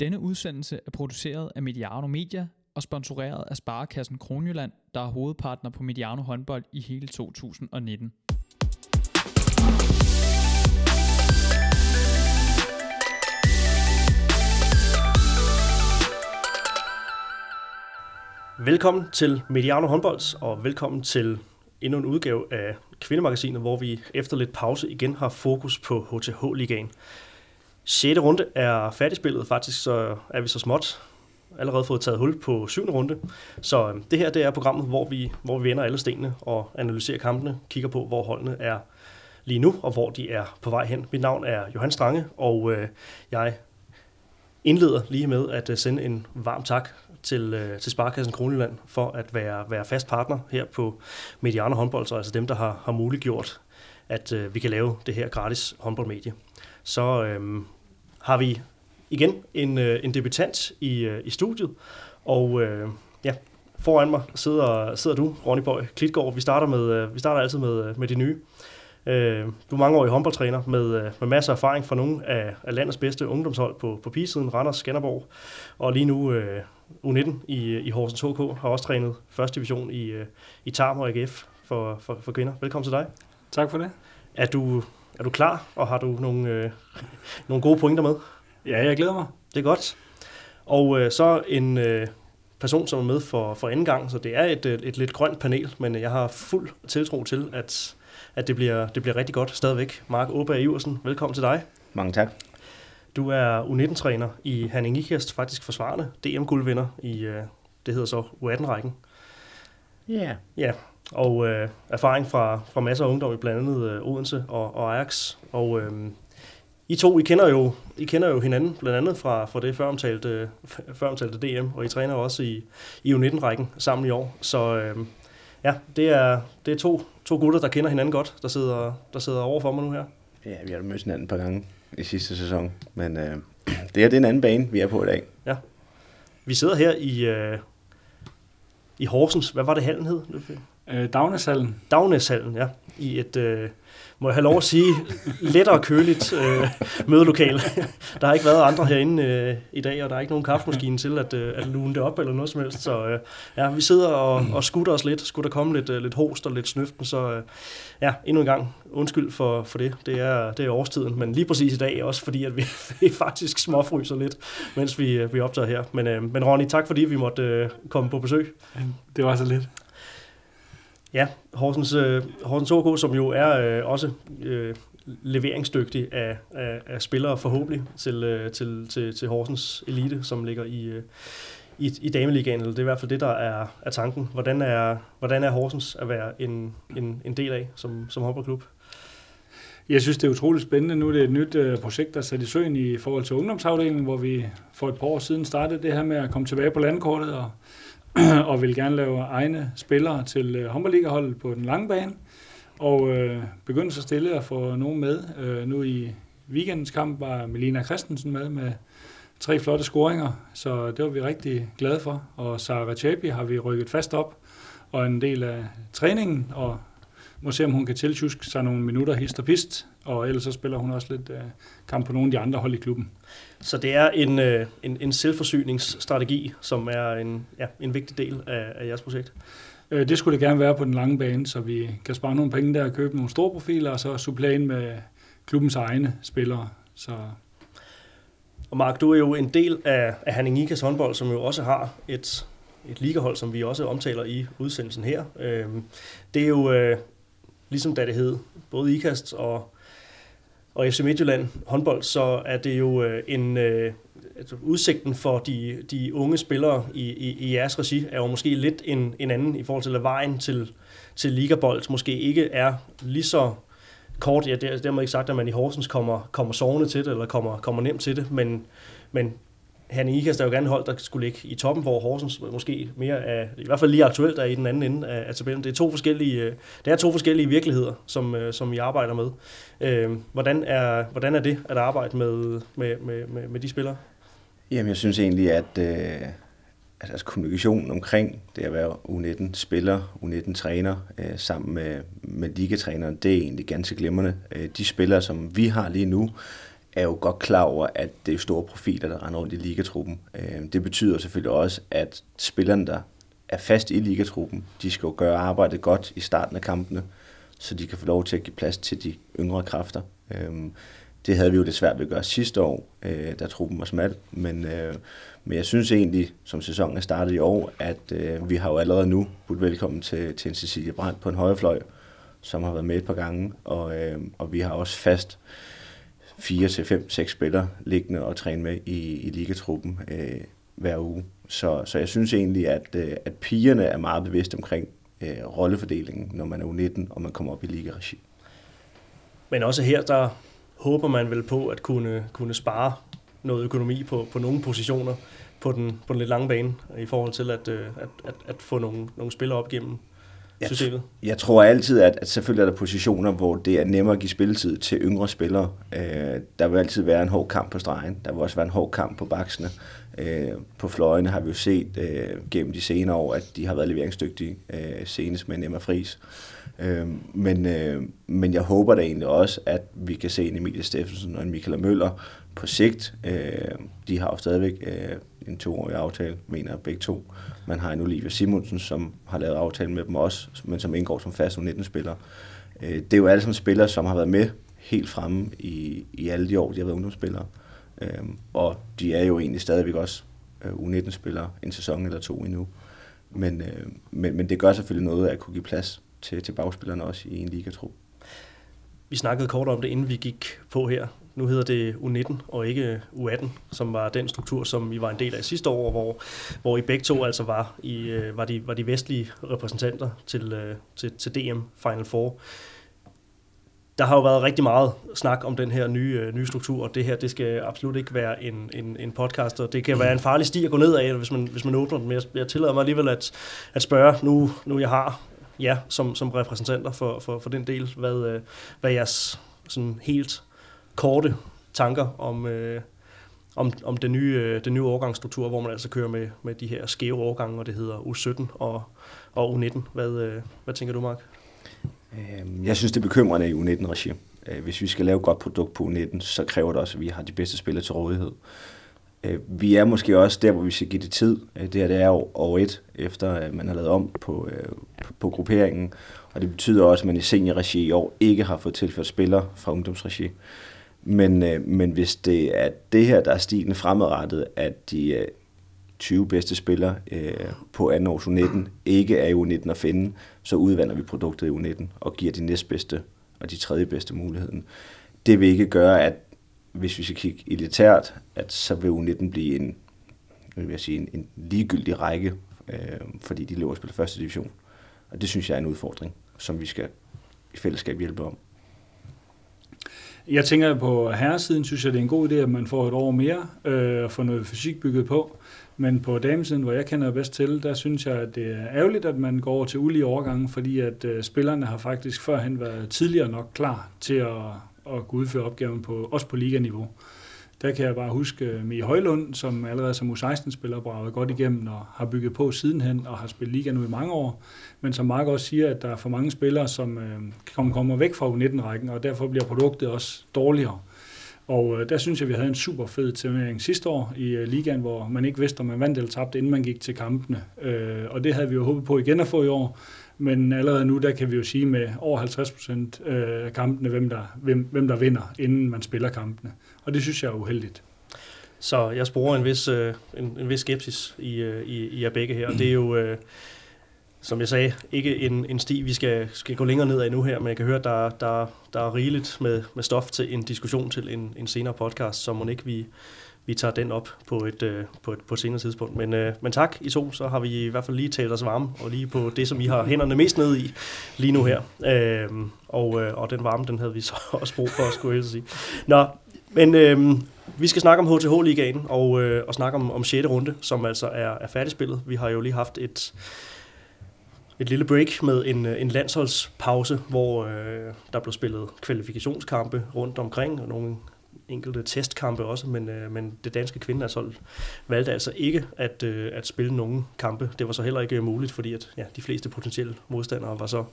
Denne udsendelse er produceret af Mediano Media og sponsoreret af Sparekassen Kronjylland, der er hovedpartner på Mediano håndbold i hele 2019. Velkommen til Mediano Håndbolds, og velkommen til endnu en udgave af Kvindemagasinet, hvor vi efter lidt pause igen har fokus på HTH-ligaen. 6. runde er færdigspillet, faktisk så er vi så småt allerede fået taget hul på 7. runde. Så øhm, det her det er programmet, hvor vi, hvor vi vender alle stenene og analyserer kampene, kigger på, hvor holdene er lige nu, og hvor de er på vej hen. Mit navn er Johan Strange, og øh, jeg indleder lige med at øh, sende en varm tak til, øh, til Sparkassen Kronjylland for at være, være fast partner her på Mediano Håndbold, så altså dem, der har, har muliggjort, at øh, vi kan lave det her gratis håndboldmedie. Så øh, har vi igen en, øh, en debutant i, øh, i studiet, og øh, ja, foran mig sidder, sidder du, Ronny Bøj Klitgaard. Vi starter, med, øh, vi starter altid med, øh, med de nye. Øh, du er mangeårig håndboldtræner med, øh, med masser af erfaring fra nogle af, af landets bedste ungdomshold på, på pigesiden, Randers, Skanderborg, og lige nu øh, U19 i, i Horsens HK, har også trænet første division i, øh, i Tarm og AGF for, for, for kvinder. Velkommen til dig. Tak for det. Er du, er du klar, og har du nogle, øh, nogle gode pointer med? Ja, jeg glæder mig. Det er godt. Og øh, så en øh, person, som er med for, for anden gang, så det er et, et, et lidt grønt panel, men jeg har fuld tiltro til, at, at det, bliver, det bliver rigtig godt stadigvæk. Mark Åberg Iversen, velkommen til dig. Mange tak. Du er U19-træner i Hanning Ikast, faktisk forsvarende DM-guldvinder i, øh, det hedder så U18-rækken. Ja. Yeah. Ja, og øh, erfaring fra, fra masser af ungdom i blandt andet øh, Odense og, og Ajax. Og øh, I to, I kender jo, I kender jo hinanden, blandt andet fra, fra det føromtalte, føromtalte DM, og I træner også i, i U19-rækken sammen i år. Så øh, ja, det er, det er to, to gutter, der kender hinanden godt, der sidder, der sidder over for mig nu her. Ja, vi har mødt hinanden et par gange i sidste sæson, men øh, det her det er en anden bane, vi er på i dag. Ja. Vi sidder her i, øh, i Horsens. Hvad var det hallen hed? Øh, Dagneshallen. Dagneshallen, ja. I et, øh, må jeg have lov at sige, lettere køligt øh, mødelokale. Der har ikke været andre herinde øh, i dag, og der er ikke nogen kaffemaskine til at, øh, at lune det op eller noget som helst. Så øh, ja, vi sidder og, og skutter os lidt. Skulle der komme lidt, øh, lidt host og lidt snøften, så øh, ja, endnu en gang undskyld for, for det. Det er, det er årstiden, men lige præcis i dag også, fordi at vi, vi faktisk småfryser lidt, mens vi, øh, vi optager her. Men, øh, men Ronny, tak fordi vi måtte øh, komme på besøg. Det var så lidt. Ja, Horsens, øh, Horsens OK, som jo er øh, også øh, leveringsdygtig af, af, af spillere forhåbentlig til, øh, til, til, til Horsens Elite, som ligger i, øh, i, i dameligaen, eller det er i hvert fald det, der er, er tanken. Hvordan er, hvordan er Horsens at være en, en, en del af som, som håndboldklub? Jeg synes, det er utroligt spændende. Nu er det et nyt øh, projekt, der er sat i søen i forhold til ungdomsafdelingen, hvor vi for et par år siden startede det her med at komme tilbage på landkortet og og vil gerne lave egne spillere til øh, håndboldligaholdet på den lange bane. Og øh, begynde så stille at få nogen med. Øh, nu i weekendens kamp var Melina Christensen med med tre flotte scoringer, så det var vi rigtig glade for. Og Sara Chabi har vi rykket fast op, og en del af træningen, og må se, om hun kan tiltjuske sig nogle minutter hist og pist, og ellers så spiller hun også lidt øh, kamp på nogle af de andre hold i klubben. Så det er en, øh, en, en selvforsyningsstrategi, som er en, ja, en vigtig del af, af jeres projekt? Øh, det skulle det gerne være på den lange bane, så vi kan spare nogle penge der og købe nogle store profiler, og så supplere ind med klubbens egne spillere. Så og Mark, du er jo en del af, af Hanning Ikas håndbold, som jo også har et, et ligahold, som vi også omtaler i udsendelsen her. Øhm, det er jo, øh, ligesom da det hed, både IKAST og og FC Midtjylland håndbold, så er det jo øh, en øh, altså udsigten for de, de unge spillere i, i, i jeres regi er jo måske lidt en, en anden i forhold til at vejen til, til ligabold måske ikke er lige så kort. Ja, det er dermed ikke sagt, at man i Horsens kommer, kommer sovende til det, eller kommer, kommer nemt til det, men, men Hanne i Ikast er jo gerne hold, der skulle ligge i toppen, hvor Horsens måske mere er, i hvert fald lige aktuelt er i den anden ende af, af tabellen. Det er to forskellige, øh, det er to forskellige virkeligheder, som, øh, som I arbejder med. Øh, hvordan, er, hvordan er det at arbejde med, med, med, med, med de spillere? Jamen, jeg synes egentlig, at øh, altså, kommunikationen omkring det at være U19-spiller, U19-træner, øh, sammen med, med ligatræneren, det er egentlig ganske glimrende. Øh, de spillere, som vi har lige nu, er jo godt klar over, at det er store profiler, der render rundt i ligatruppen. Øhm, det betyder selvfølgelig også, at spillerne, der er fast i ligatruppen, de skal jo gøre arbejdet godt i starten af kampene, så de kan få lov til at give plads til de yngre kræfter. Øhm, det havde vi jo det svært ved at gøre sidste år, øh, da truppen var smal, men, øh, men jeg synes egentlig, som sæsonen er startet i år, at øh, vi har jo allerede nu budt velkommen til, til en Cecilie Brandt på en højrefløj, som har været med et par gange, og, og vi har også fast fire til fem, seks spillere liggende og træne med i, i ligatruppen øh, hver uge. Så, så jeg synes egentlig, at, øh, at pigerne er meget bevidste omkring øh, rollefordelingen, når man er U19 og man kommer op i ligaregi. Men også her, der håber man vel på at kunne, kunne spare noget økonomi på, på nogle positioner på den, på den lidt lange bane, i forhold til at, øh, at, at, at få nogle, nogle spillere op gennem systemet? Jeg, jeg tror altid, at, at selvfølgelig er der positioner, hvor det er nemmere at give spilletid til yngre spillere. Øh, der vil altid være en hård kamp på stregen. Der vil også være en hård kamp på baksene. Øh, på fløjene har vi jo set øh, gennem de senere år, at de har været leveringsdygtige, øh, senest med Emma Friis. Øh, men, øh, men jeg håber da egentlig også, at vi kan se en Emilie Steffensen og en Michaela Møller på sigt. Øh, de har jo stadigvæk øh, en toårig aftale, mener jeg begge to. Man har en Olivia Simonsen, som har lavet aftale med dem også, men som indgår som fast U19-spiller. Øh, det er jo alle sammen spillere, som har været med helt fremme i, i alle de år, de har været ungdomsspillere. Øh, og de er jo egentlig stadigvæk også øh, U19-spillere en sæson eller to endnu. Men, øh, men, men det gør selvfølgelig noget at kunne give plads til, til bagspillerne også i en ligatrup. Vi snakkede kort om det, inden vi gik på her. Nu hedder det U19 og ikke U18, som var den struktur, som vi var en del af sidste år, hvor, hvor I begge to altså var, i, øh, var, de, var de vestlige repræsentanter til, øh, til, til DM Final Four. Der har jo været rigtig meget snak om den her nye, øh, nye struktur, og det her det skal absolut ikke være en, en, en podcast, og det kan være en farlig sti at gå ned af, hvis man, hvis man åbner den. Men jeg, jeg tillader mig alligevel at, at spørge, nu, nu jeg har ja, som, som repræsentanter for, for, for den del, hvad, hvad jeres sådan helt korte tanker om, øh, om, om den nye, øh, den nye overgangsstruktur, hvor man altså kører med, med de her skæve overgange, og det hedder U17 og, og U19. Hvad, øh, hvad tænker du, Mark? Øhm, jeg synes, det er bekymrende i U19-regi. Øh, hvis vi skal lave et godt produkt på U19, så kræver det også, at vi har de bedste spillere til rådighed. Øh, vi er måske også der, hvor vi skal give det tid. Øh, det her det er over et, efter man har lavet om på, på, på grupperingen. Og det betyder også, at man i seniorregi i år ikke har fået tilført spillere fra ungdomsregi. Men, øh, men hvis det er det her, der er stilen fremadrettet, at de øh, 20 bedste spillere øh, på anden års U19 ikke er i U19 at finde, så udvander vi produktet i U19 og giver de næstbedste og de tredje bedste muligheden. Det vil ikke gøre, at hvis vi skal kigge elitært, at så vil U19 blive en, vil jeg sige, en, en ligegyldig række, øh, fordi de løber spiller første division. Og det synes jeg er en udfordring, som vi skal i fællesskab hjælpe om. Jeg tænker på herresiden, synes jeg, det er en god idé, at man får et år mere øh, og får noget fysik bygget på. Men på damesiden, hvor jeg kender bedst til, der synes jeg, at det er ærgerligt, at man går over til ulige overgange, fordi at øh, spillerne har faktisk førhen været tidligere nok klar til at, at kunne udføre opgaven på, også på liganiveau. Der kan jeg bare huske øh, Mie Højlund, som allerede som U16-spiller braget godt igennem og har bygget på sidenhen og har spillet liga nu i mange år. Men som Mark også siger, at der er for mange spillere, som øh, kommer væk fra U19-rækken, og derfor bliver produktet også dårligere. Og øh, der synes jeg, vi havde en super fed turnering sidste år i øh, ligaen, hvor man ikke vidste, om man vandt eller tabte, inden man gik til kampene. Øh, og det havde vi jo håbet på igen at få i år. Men allerede nu, der kan vi jo sige med over 50 procent øh, af kampene, hvem der, hvem, hvem der vinder, inden man spiller kampene. Og det synes jeg er uheldigt. Så jeg sporer en vis, øh, en, en vis skepsis i, øh, i, i jer begge her. Og det er jo, øh, som jeg sagde, ikke en, en sti, vi skal, skal gå længere ned af nu her, men jeg kan høre, at der, der, der er rigeligt med, med stof til en diskussion til en, en senere podcast, så må ikke vi, vi tager den op på et, øh, på et, på et senere tidspunkt. Men, øh, men tak I to, så har vi i hvert fald lige talt os varme, og lige på det, som I har hænderne mest ned i lige nu her. Øh, og, øh, og den varme, den havde vi så også brug for, skulle jeg sige. Nå, men øh, vi skal snakke om HTH-ligaen og, øh, og snakke om, om 6. runde, som altså er, er færdigspillet. Vi har jo lige haft et, et lille break med en, øh, en landsholdspause, hvor øh, der blev spillet kvalifikationskampe rundt omkring, og nogle enkelte testkampe også, men, øh, men det danske kvindelandshold valgte altså ikke at, øh, at spille nogen kampe. Det var så heller ikke muligt, fordi at, ja, de fleste potentielle modstandere var så,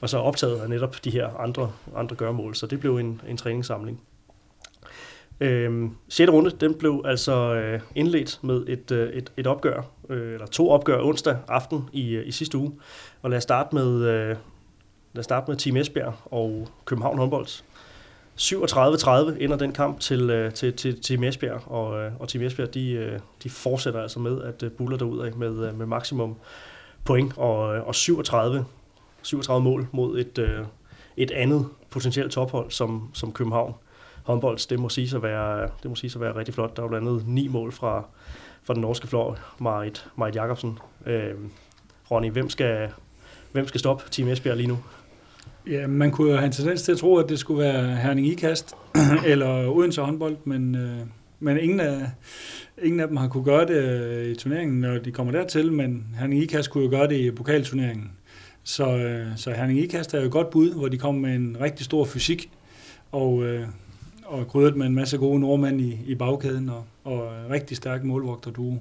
var så optaget af netop de her andre, andre gørmål, så det blev en, en træningssamling. Øh, 6. runde, den blev altså øh, indledt med et, øh, et, et opgør, øh, eller to opgør onsdag aften i, øh, i sidste uge. Og lad os starte med, øh, lad os starte med Team Esbjerg og København håndbold. 37-30 ender den kamp til, øh, til, til Team Esbjerg, og, øh, og Team Esbjerg de, øh, de fortsætter altså med at øh, buller derud af med, med maksimum point og, og 37, 37 mål mod et, et andet potentielt tophold som, som København håndbold, det må sige at være, det må sige at være rigtig flot. Der er blandt andet ni mål fra, fra den norske flor, Marit, Marit Jacobsen. Øh, Ronny, hvem skal, hvem skal stoppe Team Esbjerg lige nu? Ja, man kunne jo have en tendens til at tro, at det skulle være Herning Ikast eller Odense håndbold, men, øh, men ingen, af, ingen af dem har kunne gøre det øh, i turneringen, når de kommer dertil, men Herning Ikast kunne jo gøre det i pokalturneringen. Så, øh, så Herning Ikast er jo et godt bud, hvor de kom med en rigtig stor fysik, og, øh, og krydret med en masse gode nordmænd i, i bagkæden, og, og rigtig stærk målvogter duo.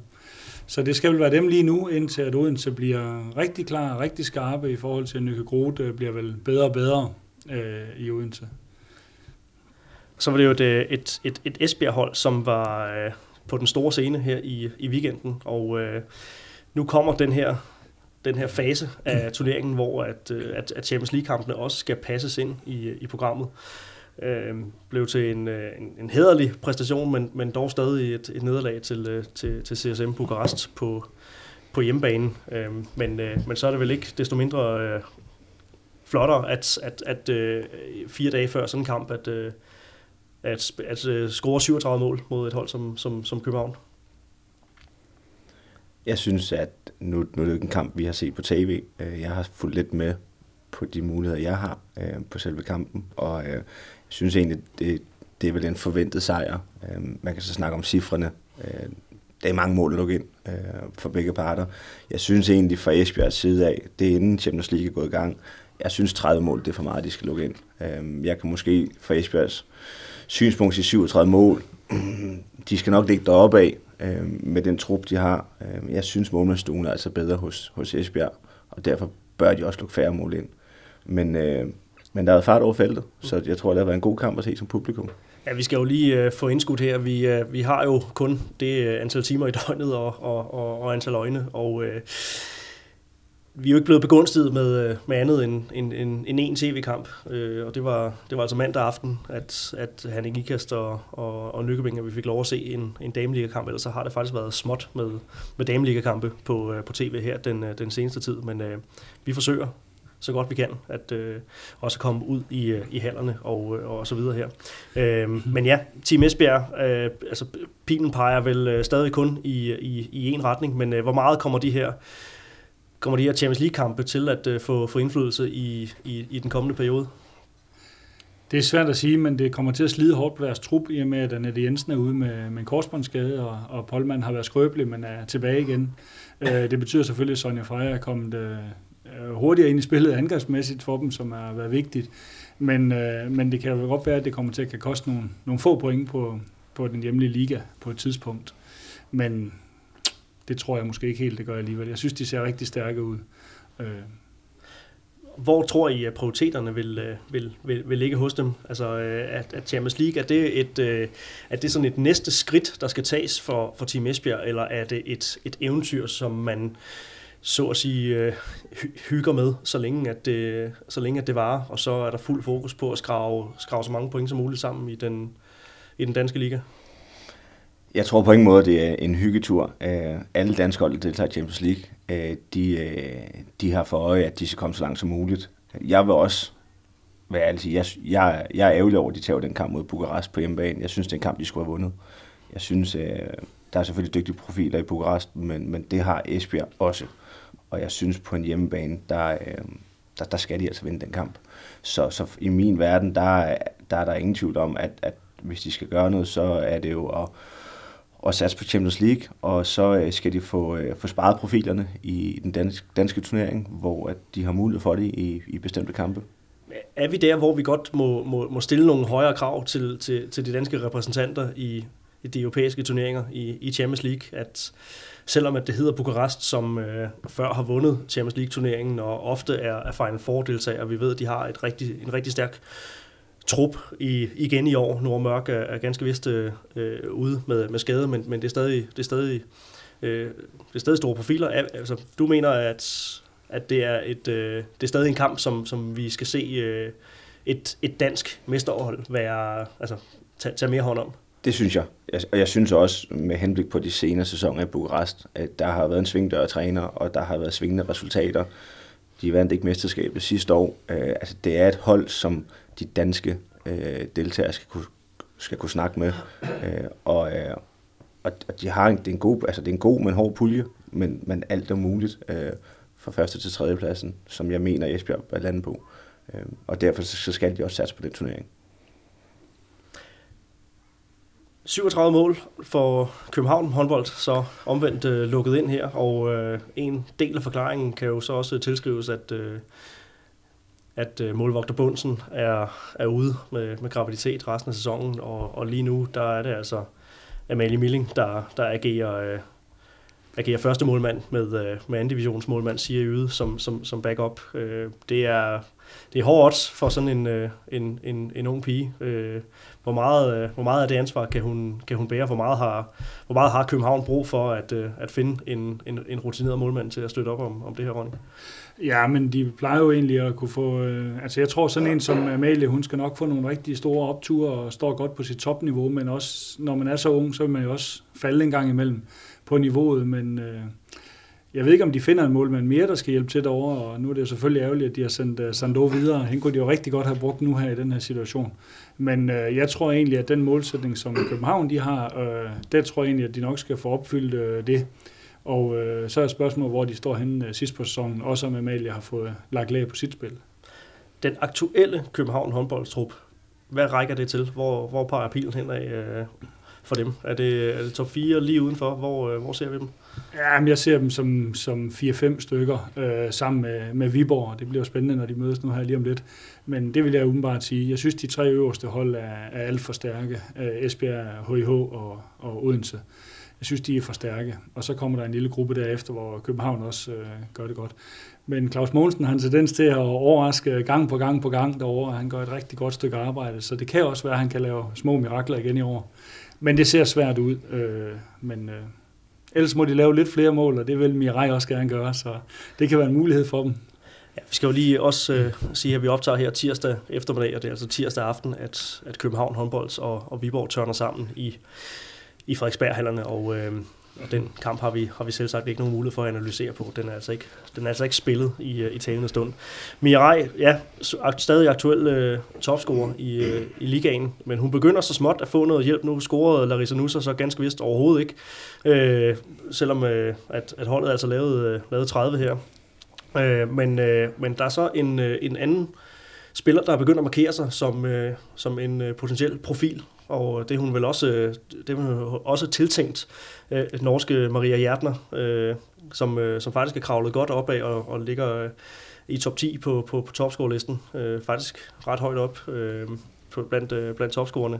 Så det skal vel være dem lige nu, indtil at Odense bliver rigtig klar, rigtig skarpe i forhold til, at Nykke Grote øh, bliver vel bedre og bedre øh, i Odense. Så var det jo et, øh, et, et, et Esbjerg-hold, som var øh, på den store scene her i, i weekenden, og øh, nu kommer den her den her fase af turneringen, hvor at, øh, at, at Champions League-kampene også skal passes ind i, i programmet øh, blev til en, øh, en, en hederlig præstation, men, men dog stadig et, et nederlag til, øh, til, til CSM Bukarest på, på hjemmebanen. Øh, men, øh, men så er det vel ikke desto mindre øh, flottere, at, at, at øh, fire dage før sådan en kamp, at, øh, at, at øh, score 37 mål mod et hold som, som, som København. Jeg synes, at nu, nu er det ikke en kamp, vi har set på tv. Øh, jeg har fulgt lidt med på de muligheder, jeg har øh, på selve kampen, og øh, synes egentlig, det, det er vel en forventet sejr. Øh, man kan så snakke om cifrene. Øh, der er mange mål at lukke ind øh, for begge parter. Jeg synes egentlig fra Esbjergs side af, det er inden Champions League er gået i gang, jeg synes 30 mål, det er for meget, de skal lukke ind. Øh, jeg kan måske fra Esbjergs synspunkt sige 37 mål. De skal nok ligge deroppe af øh, med den trup, de har. Øhm, jeg synes, målmandsstuen er altså bedre hos, hos Esbjerg, og derfor bør de også lukke færre mål ind. Men øh, men der er fart over feltet, så jeg tror, det har været en god kamp at se som publikum. Ja, vi skal jo lige øh, få indskudt her. Vi, øh, vi har jo kun det øh, antal timer i døgnet og, og, og, og antal øjne, og øh, vi er jo ikke blevet begunstiget med, øh, med andet end, end, end, end en tv-kamp, øh, og det var, det var altså mandag aften, at, at Hanne Ikast og, og, og Nykøbing, at vi fik lov at se en, en dameliga-kamp, ellers så har det faktisk været småt med, med dameliga-kampe på, øh, på tv her den, øh, den seneste tid, men øh, vi forsøger så godt vi kan, at øh, også komme ud i, øh, i hallerne og, øh, og så videre her. Øh. Men ja, Team Esbjerg, øh, altså pilen peger vel øh, stadig kun i, i, i en retning, men øh, hvor meget kommer de her kommer de her Champions League-kampe til at øh, få, få indflydelse i, i, i den kommende periode? Det er svært at sige, men det kommer til at slide hårdt på deres trup, i og med, at Annette Jensen er ude med, med en korsbåndsskade, og, og Polman har været skrøbelig, men er tilbage igen. Øh, det betyder selvfølgelig, at Sonja Freja er kommet øh, Øh, hurtigere ind i spillet angrebsmæssigt for dem, som har været vigtigt. Men, øh, men det kan jo godt være, at det kommer til at kan koste nogle, nogle få point på, på den hjemlige liga på et tidspunkt. Men det tror jeg måske ikke helt, det gør alligevel. Jeg synes, de ser rigtig stærke ud. Øh. Hvor tror I, at prioriteterne vil, øh, vil, vil, vil ligge hos dem? Altså, øh, at, at Champions League, er det, et, er det sådan et næste skridt, der skal tages for, for Team Esbjerg, eller er det et, et eventyr, som man så at sige, øh, hygger med, så længe, at det, så længe at det varer, og så er der fuld fokus på at skrave, skrave så mange point som muligt sammen i den, i den danske liga. Jeg tror på ingen måde, det er en hyggetur. Øh, alle danske hold, der deltager i Champions League, øh, de, øh, de har for øje, at de skal komme så langt som muligt. Jeg vil også være ærlig jeg, jeg, jeg er ærgerlig over, at de tager den kamp mod Bukarest på hjemmebane. Jeg synes, det er en kamp, de skulle have vundet. Jeg synes, der er selvfølgelig dygtige profiler i Bukarest, men, men det har Esbjerg også og jeg synes på en hjemmebane, der, øh, der, der skal de altså vinde den kamp. Så, så i min verden, der, der er der ingen tvivl om, at, at hvis de skal gøre noget, så er det jo at, at satse på Champions League, og så øh, skal de få, øh, få sparet profilerne i den danske, danske turnering, hvor at de har mulighed for det i, i bestemte kampe. Er vi der, hvor vi godt må, må, må stille nogle højere krav til, til, til de danske repræsentanter i, i de europæiske turneringer i, i Champions League, at selvom at det hedder Bukarest, som øh, før har vundet Champions League-turneringen og ofte er, er Final Four-deltager, vi ved, at de har et rigtig, en rigtig stærk trup i, igen i år. Nord Mørk er, er ganske vist øh, øh, ude med, med skade, men, men det er stadig, det er stadig, øh, det er stadig store profiler. Altså, du mener, at, at det, er et, øh, det er stadig en kamp, som, som vi skal se øh, et, et dansk mesterhold være, altså, tage, tage mere hånd om? Det synes jeg. Og jeg synes også, med henblik på de senere sæsoner i Bukarest, at der har været en svingdør træner, og der har været svingende resultater. De vandt ikke mesterskabet sidste år. Øh, altså, det er et hold, som de danske øh, deltagere skal kunne, skal kunne snakke med. Øh, og, øh, og de har en, det er en god, altså det er en god, men hård pulje, men, men alt er muligt øh, fra første til tredje pladsen, som jeg mener Esbjerg er landet på. Øh, og derfor så skal de også satse på den turnering. 37 mål for København håndbold, så omvendt øh, lukket ind her, og øh, en del af forklaringen kan jo så også tilskrives, at, øh, at øh, målvogter Bunsen er, er ude med, med graviditet resten af sæsonen, og, og lige nu der er det altså Amalie Milling, der, der agerer, øh, agerer første målmand med, øh, med anden divisionsmålmand siger Yde som, som, som backup. Øh, det er det er hårdt for sådan en, øh, en, en, en ung pige. Øh, hvor, meget, øh, hvor meget af det ansvar kan hun, kan hun bære? Hvor meget, har, hvor meget har København brug for at, at finde en, en, en rutineret målmand til at støtte op om, om det her, Ronny? Ja, men de plejer jo egentlig at kunne få... Øh, altså jeg tror sådan en som Amalie, hun skal nok få nogle rigtig store opture og står godt på sit topniveau, men også når man er så ung, så vil man jo også falde en gang imellem på niveauet, men... Øh, jeg ved ikke, om de finder en målmand mere, der skal hjælpe til derovre, og nu er det jo selvfølgelig ærgerligt, at de har sendt øh, uh, Sando videre. Han kunne de jo rigtig godt have brugt nu her i den her situation. Men uh, jeg tror egentlig, at den målsætning, som København de har, øh, uh, det tror jeg egentlig, at de nok skal få opfyldt uh, det. Og uh, så er spørgsmålet, hvor de står henne uh, sidst på sæsonen, også om Amalie har fået lagt lag på sit spil. Den aktuelle København håndboldtrup, hvad rækker det til? Hvor, hvor peger pilen hen af uh, for dem? Er det, er det top 4 lige udenfor? Hvor, øh, hvor ser vi dem? Ja, men jeg ser dem som, som 4-5 stykker øh, sammen med, med Viborg. Det bliver spændende, når de mødes nu her lige om lidt. Men det vil jeg umiddelbart sige. Jeg synes, de tre øverste hold er, er alt for stærke. Øh, Esbjerg, HIH og, og Odense. Jeg synes, de er for stærke. Og så kommer der en lille gruppe derefter, hvor København også øh, gør det godt. Men Claus Mogensen har en tendens til at overraske gang på gang på gang derovre. Han gør et rigtig godt stykke arbejde, så det kan også være, at han kan lave små mirakler igen i år. Men det ser svært ud. Øh, men øh, Ellers må de lave lidt flere mål, og det vil Mirai også gerne gøre, så det kan være en mulighed for dem. Ja, vi skal jo lige også øh, sige, at vi optager her tirsdag eftermiddag, og det er altså tirsdag aften, at, at København håndbolds og, og Viborg tørner sammen i, i Frederiksberghallerne, og, øh, og den kamp har vi, har vi selv sagt ikke nogen mulighed for at analysere på. Den er altså ikke, den er altså ikke spillet i, øh, i talende stund. Mirai, ja, stadig aktuel øh, topscorer i, øh, i ligaen, men hun begynder så småt at få noget hjælp. Nu scorede Larissa Nusser så ganske vist overhovedet ikke, øh, selvom øh, at, at holdet altså lavede, øh, lavede 30 her. Øh, men, øh, men der er så en, øh, en anden spiller, der er begyndt at markere sig som, øh, som en øh, potentiel profil og det er hun vel også, det er hun også tiltænkt øh, norske Maria Hjertner, øh, som, øh, som faktisk er kravlet godt opad og, og ligger øh, i top 10 på, på, på topscore-listen. Øh, faktisk ret højt op øh, blandt, øh, blandt topscorerne.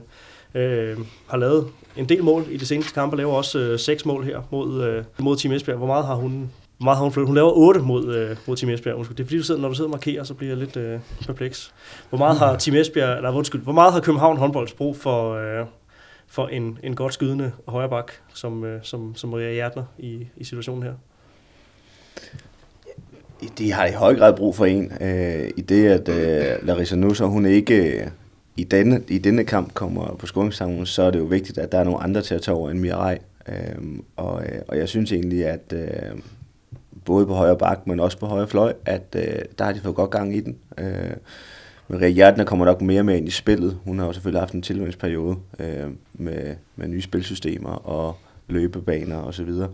Øh, har lavet en del mål i de seneste kampe, laver også øh, seks mål her mod, øh, mod Team Esbjerg. Hvor meget har hun meget har hun flyttet? Hun laver 8 mod, øh, mod Team Esbjerg. Undskyld. Det er fordi, du sidder, når du sidder og markerer, så bliver jeg lidt øh, perpleks. Hvor meget har Team Esbjerg, eller undskyld, hvor meget har København håndbolds brug for, øh, for en, en godt skydende højreback, som, øh, som, som Maria Hjertner i, i situationen her? De har i høj grad brug for en. Øh, I det, at øh, Larissa Nusser, hun ikke øh, i, denne, i denne kamp kommer på scoringstavlen, så er det jo vigtigt, at der er nogle andre til at tage over end Mirai. Øh, og, øh, og jeg synes egentlig, at øh, både på højre bak, men også på højre fløj, at øh, der har de fået godt gang i den. Øh, Maria Hjertner kommer nok mere med ind i spillet. Hun har jo selvfølgelig haft en tilvændingsperiode øh, med, med nye spilsystemer og løbebaner osv. Så, videre.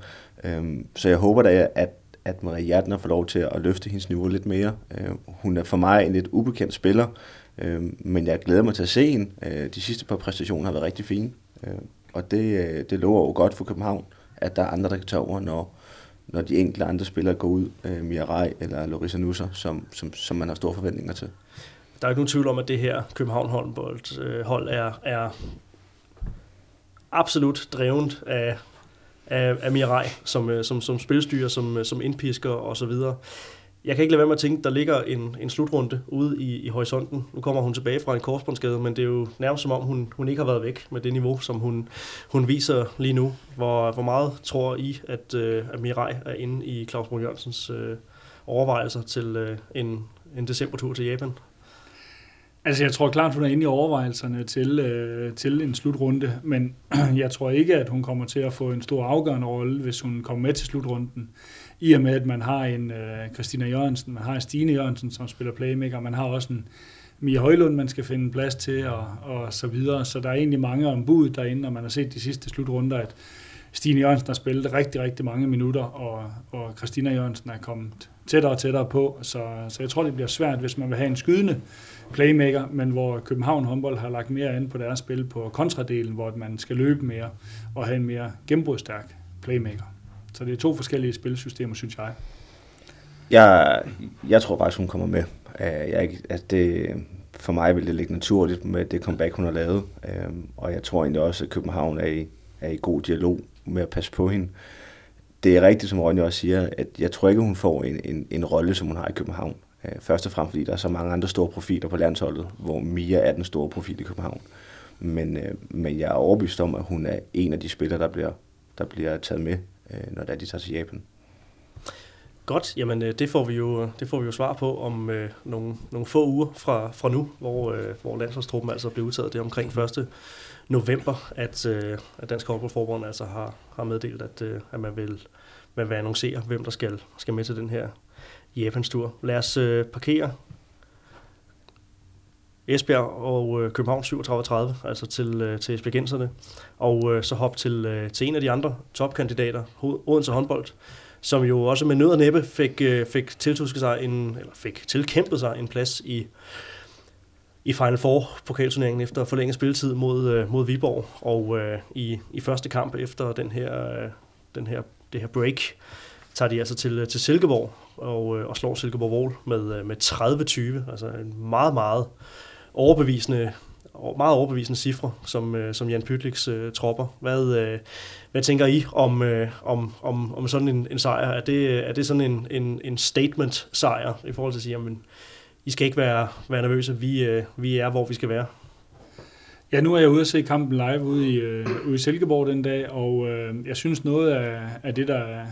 øh, så jeg håber da, at, at Maria Hjertner får lov til at løfte hendes niveau lidt mere. Øh, hun er for mig en lidt ubekendt spiller, øh, men jeg glæder mig til at se hende. Øh, de sidste par præstationer har været rigtig fine, øh, og det, øh, det lover jo godt for København, at der er andre, der kan tage over, når, når de enkelte andre spillere går ud, øh, Mirai eller Larissa Nusser, som, som, som man har store forventninger til. Der er ikke nogen tvivl om, at det her København håndbold øh, hold er, er absolut drevet af, af, af Mirai som, øh, som, som spilstyrer, som, øh, som indpisker og så videre jeg kan ikke lade være med at tænke, der ligger en, en slutrunde ude i, i horisonten. Nu kommer hun tilbage fra en korsbåndsskade, men det er jo nærmest som om, hun, hun ikke har været væk med det niveau, som hun, hun viser lige nu. Hvor, hvor meget tror I, at, øh, at Mirai er inde i Claus Brun Jørgensens øh, overvejelser til øh, en, en decembertur til Japan? Altså, jeg tror klart, hun er inde i overvejelserne til, øh, til en slutrunde, men jeg tror ikke, at hun kommer til at få en stor afgørende rolle, hvis hun kommer med til slutrunden. I og med, at man har en øh, Christina Jørgensen, man har en Stine Jørgensen, som spiller playmaker, man har også en Mia Højlund, man skal finde plads til, og, og så videre. Så der er egentlig mange ombud derinde, og man har set de sidste slutrunder, at Stine Jørgensen har spillet rigtig, rigtig mange minutter, og, og Christina Jørgensen er kommet tættere og tættere på, så, så jeg tror, det bliver svært, hvis man vil have en skydende playmaker, men hvor København håndbold har lagt mere an på deres spil på kontradelen, hvor man skal løbe mere og have en mere gennembrudsstærk playmaker. Så det er to forskellige spilsystemer, synes jeg. Jeg, jeg tror faktisk, hun kommer med. Øh, jeg, at det, for mig vil det ligge naturligt med det comeback, hun har lavet. Øhm, og jeg tror egentlig også, at København er i, er i god dialog med at passe på hende. Det er rigtigt, som Ronny også siger, at jeg tror ikke, hun får en, en, en rolle, som hun har i København. Øh, først og fremmest fordi der er så mange andre store profiler på landsholdet, hvor Mia er den store profil i København. Men, øh, men jeg er overbevist om, at hun er en af de spillere, der bliver, der bliver taget med, øh, når de tager til Japan. Godt, jamen øh, det får vi jo, øh, det får vi jo svar på om øh, nogle, nogle få uger fra, fra nu, hvor, øh, hvor landsholdstruppen altså bliver udtaget. Det er omkring 1. november, at, øh, at Dansk Håndboldforbund altså har, har meddelt, at, øh, at man, vil, man vil annoncere, hvem der skal, skal med til den her Japans tur. Lad os øh, parkere Esbjerg og øh, København 37-30, altså til, øh, til Esbjergenserne, og øh, så hop til, øh, til en af de andre topkandidater, Odense håndbold, som jo også med nød og næppe fik, øh, fik tiltusket sig en, eller fik tilkæmpet sig en plads i, i Final Four pokalturneringen efter forlænget spilletid mod, øh, mod Viborg, og øh, i, i første kamp efter den her, øh, den her, det her break, tager de altså til, øh, til Silkeborg og, øh, og slår Silkeborg Vol med, øh, med 30-20. Altså en meget, meget overbevisende meget overbevisende cifre, som, øh, som Jan Pytliks øh, tropper. Hvad, øh, hvad tænker I om, øh, om, om, om sådan en, en sejr? Er det, øh, er det sådan en, en, en statement-sejr i forhold til at sige, jamen, I skal ikke være, være nervøse, vi, øh, vi er, hvor vi skal være? Ja, nu er jeg ude at se kampen live ude i, øh, ude i Silkeborg den dag, og øh, jeg synes noget af, af det, der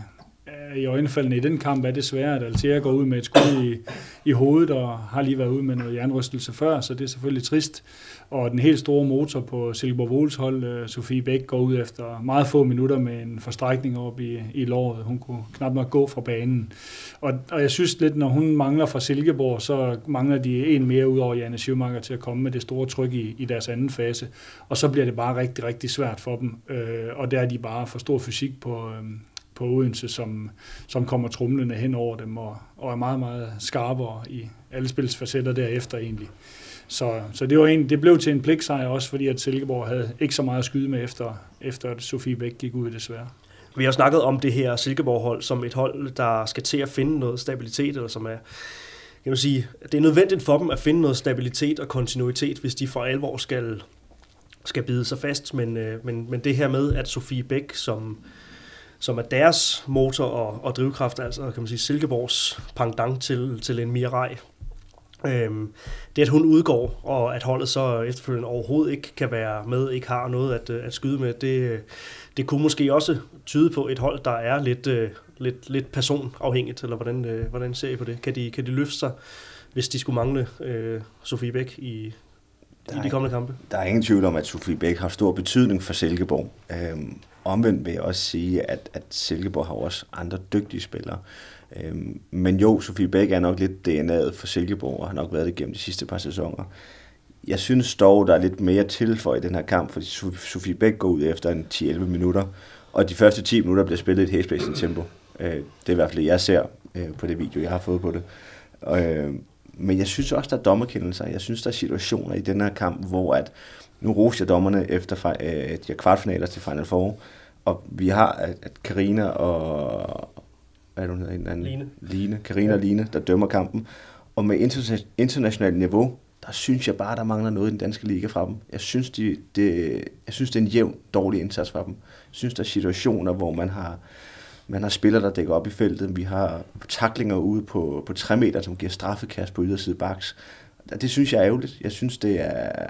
Øh, i øjenfaldene i den kamp er desværre, at Altea går ud med et skud i, i hovedet og har lige været ude med noget jernrystelse før, så det er selvfølgelig trist. Og den helt store motor på Silkeborg Vols hold, øh, Sofie Bæk, går ud efter meget få minutter med en forstrækning op i, i låret. Hun kunne knap nok gå fra banen. Og, og jeg synes lidt, når hun mangler fra Silkeborg, så mangler de en mere ud over Janne Schumacher til at komme med det store tryk i, i deres anden fase. Og så bliver det bare rigtig, rigtig svært for dem. Øh, og der er de bare for stor fysik på, øh, på Odense, som, som kommer trumlende hen over dem og, og er meget, meget skarpere i alle spilsfacetter derefter egentlig. Så, så det, var en, det blev til en pligtsejr også, fordi at Silkeborg havde ikke så meget at skyde med efter, efter at Sofie Bæk gik ud desværre. Vi har snakket om det her Silkeborg-hold som et hold, der skal til at finde noget stabilitet, eller som er, kan man sige, det er nødvendigt for dem at finde noget stabilitet og kontinuitet, hvis de for alvor skal, skal bide sig fast. Men, øh, men, men det her med, at Sofie Bæk, som som er deres motor og, og drivkraft, altså kan man sige Silkeborgs pendant til, til en Mirai. Øhm, det at hun udgår, og at holdet så efterfølgende overhovedet ikke kan være med, ikke har noget at, øh, at skyde med, det, det kunne måske også tyde på et hold, der er lidt, øh, lidt, lidt personafhængigt, eller hvordan, øh, hvordan ser I på det? Kan de, kan de løfte sig, hvis de skulle mangle øh, Sofie Bæk i, der i de kommende kampe? Der er ingen tvivl om, at Sofie Bæk har stor betydning for Silkeborg. Øhm, Omvendt vil jeg også sige, at, at Silkeborg har også andre dygtige spillere. Øhm, men jo, Sofie Bæk er nok lidt DNA'et for Silkeborg, og har nok været det gennem de sidste par sæsoner. Jeg synes dog, der er lidt mere til for i den her kamp, fordi Sofie Bæk går ud efter en 10-11 minutter, og de første 10 minutter bliver spillet i et hæsblæsende tempo. Øh, det er i hvert fald det, jeg ser øh, på det video, jeg har fået på det. Øh, men jeg synes også, der er dommerkendelser. Jeg synes, der er situationer i den her kamp, hvor at nu roser jeg dommerne efter øh, de kvartfinaler til Final Four, og vi har at Karina og hvad er det, hun hedder, en anden? Line. Line. Karina ja. og Line, der dømmer kampen. Og med internationalt niveau, der synes jeg bare, der mangler noget i den danske liga fra dem. Jeg synes, de, det, jeg synes det er en jævn, dårlig indsats fra dem. Jeg synes, der er situationer, hvor man har man har spillere, der dækker op i feltet. Vi har taklinger ude på, på 3 meter, som giver straffekast på yderside baks. Det synes jeg er ærgerligt. Jeg synes, det er,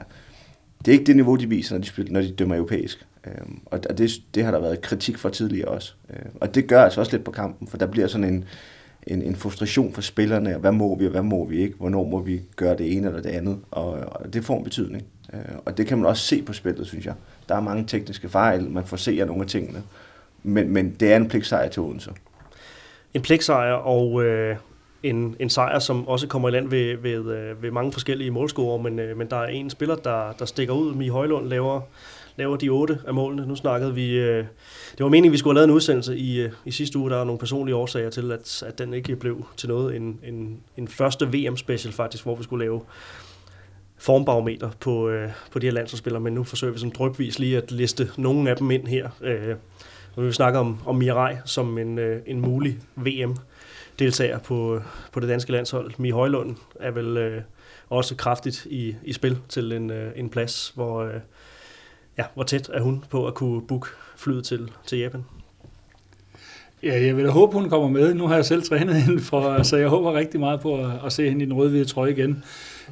det er ikke det niveau, de viser, når de, spiller, når de dømmer europæisk. Øhm, og det, det har der været kritik for tidligere også. Øhm, og det gør altså også lidt på kampen, for der bliver sådan en, en, en frustration for spillerne. Hvad må vi, og hvad må vi ikke? Hvornår må vi gøre det ene eller det andet? Og, og det får en betydning. Øh, og det kan man også se på spillet, synes jeg. Der er mange tekniske fejl, man får se af nogle af tingene. Men, men det er en pligtsejr til Odense. En pligtsejr, og øh, en, en sejr, som også kommer i land ved, ved, øh, ved mange forskellige målscorer, men, øh, men der er en spiller, der, der stikker ud. Mie Højlund laver, laver de otte af målene. Nu snakkede vi... Øh, det var meningen, at vi skulle have lavet en udsendelse i, øh, i sidste uge. Der er nogle personlige årsager til, at, at den ikke blev til noget. En, en, en første VM-special faktisk, hvor vi skulle lave formbarometer på, øh, på de her landsholdsspillere, men nu forsøger vi sådan drøbvis lige at liste nogle af dem ind her. Øh, vi snakker om, om Mirai som en, øh, en mulig VM deltager på, på det danske landshold. Mi Højlund er vel øh, også kraftigt i, i spil til en, øh, en plads, hvor, øh, ja, hvor tæt er hun på at kunne booke flyet til, til Japan. Ja, jeg vil da håbe, hun kommer med. Nu har jeg selv trænet hende, for, så jeg håber rigtig meget på at, at se hende i den røde-hvide trøje igen.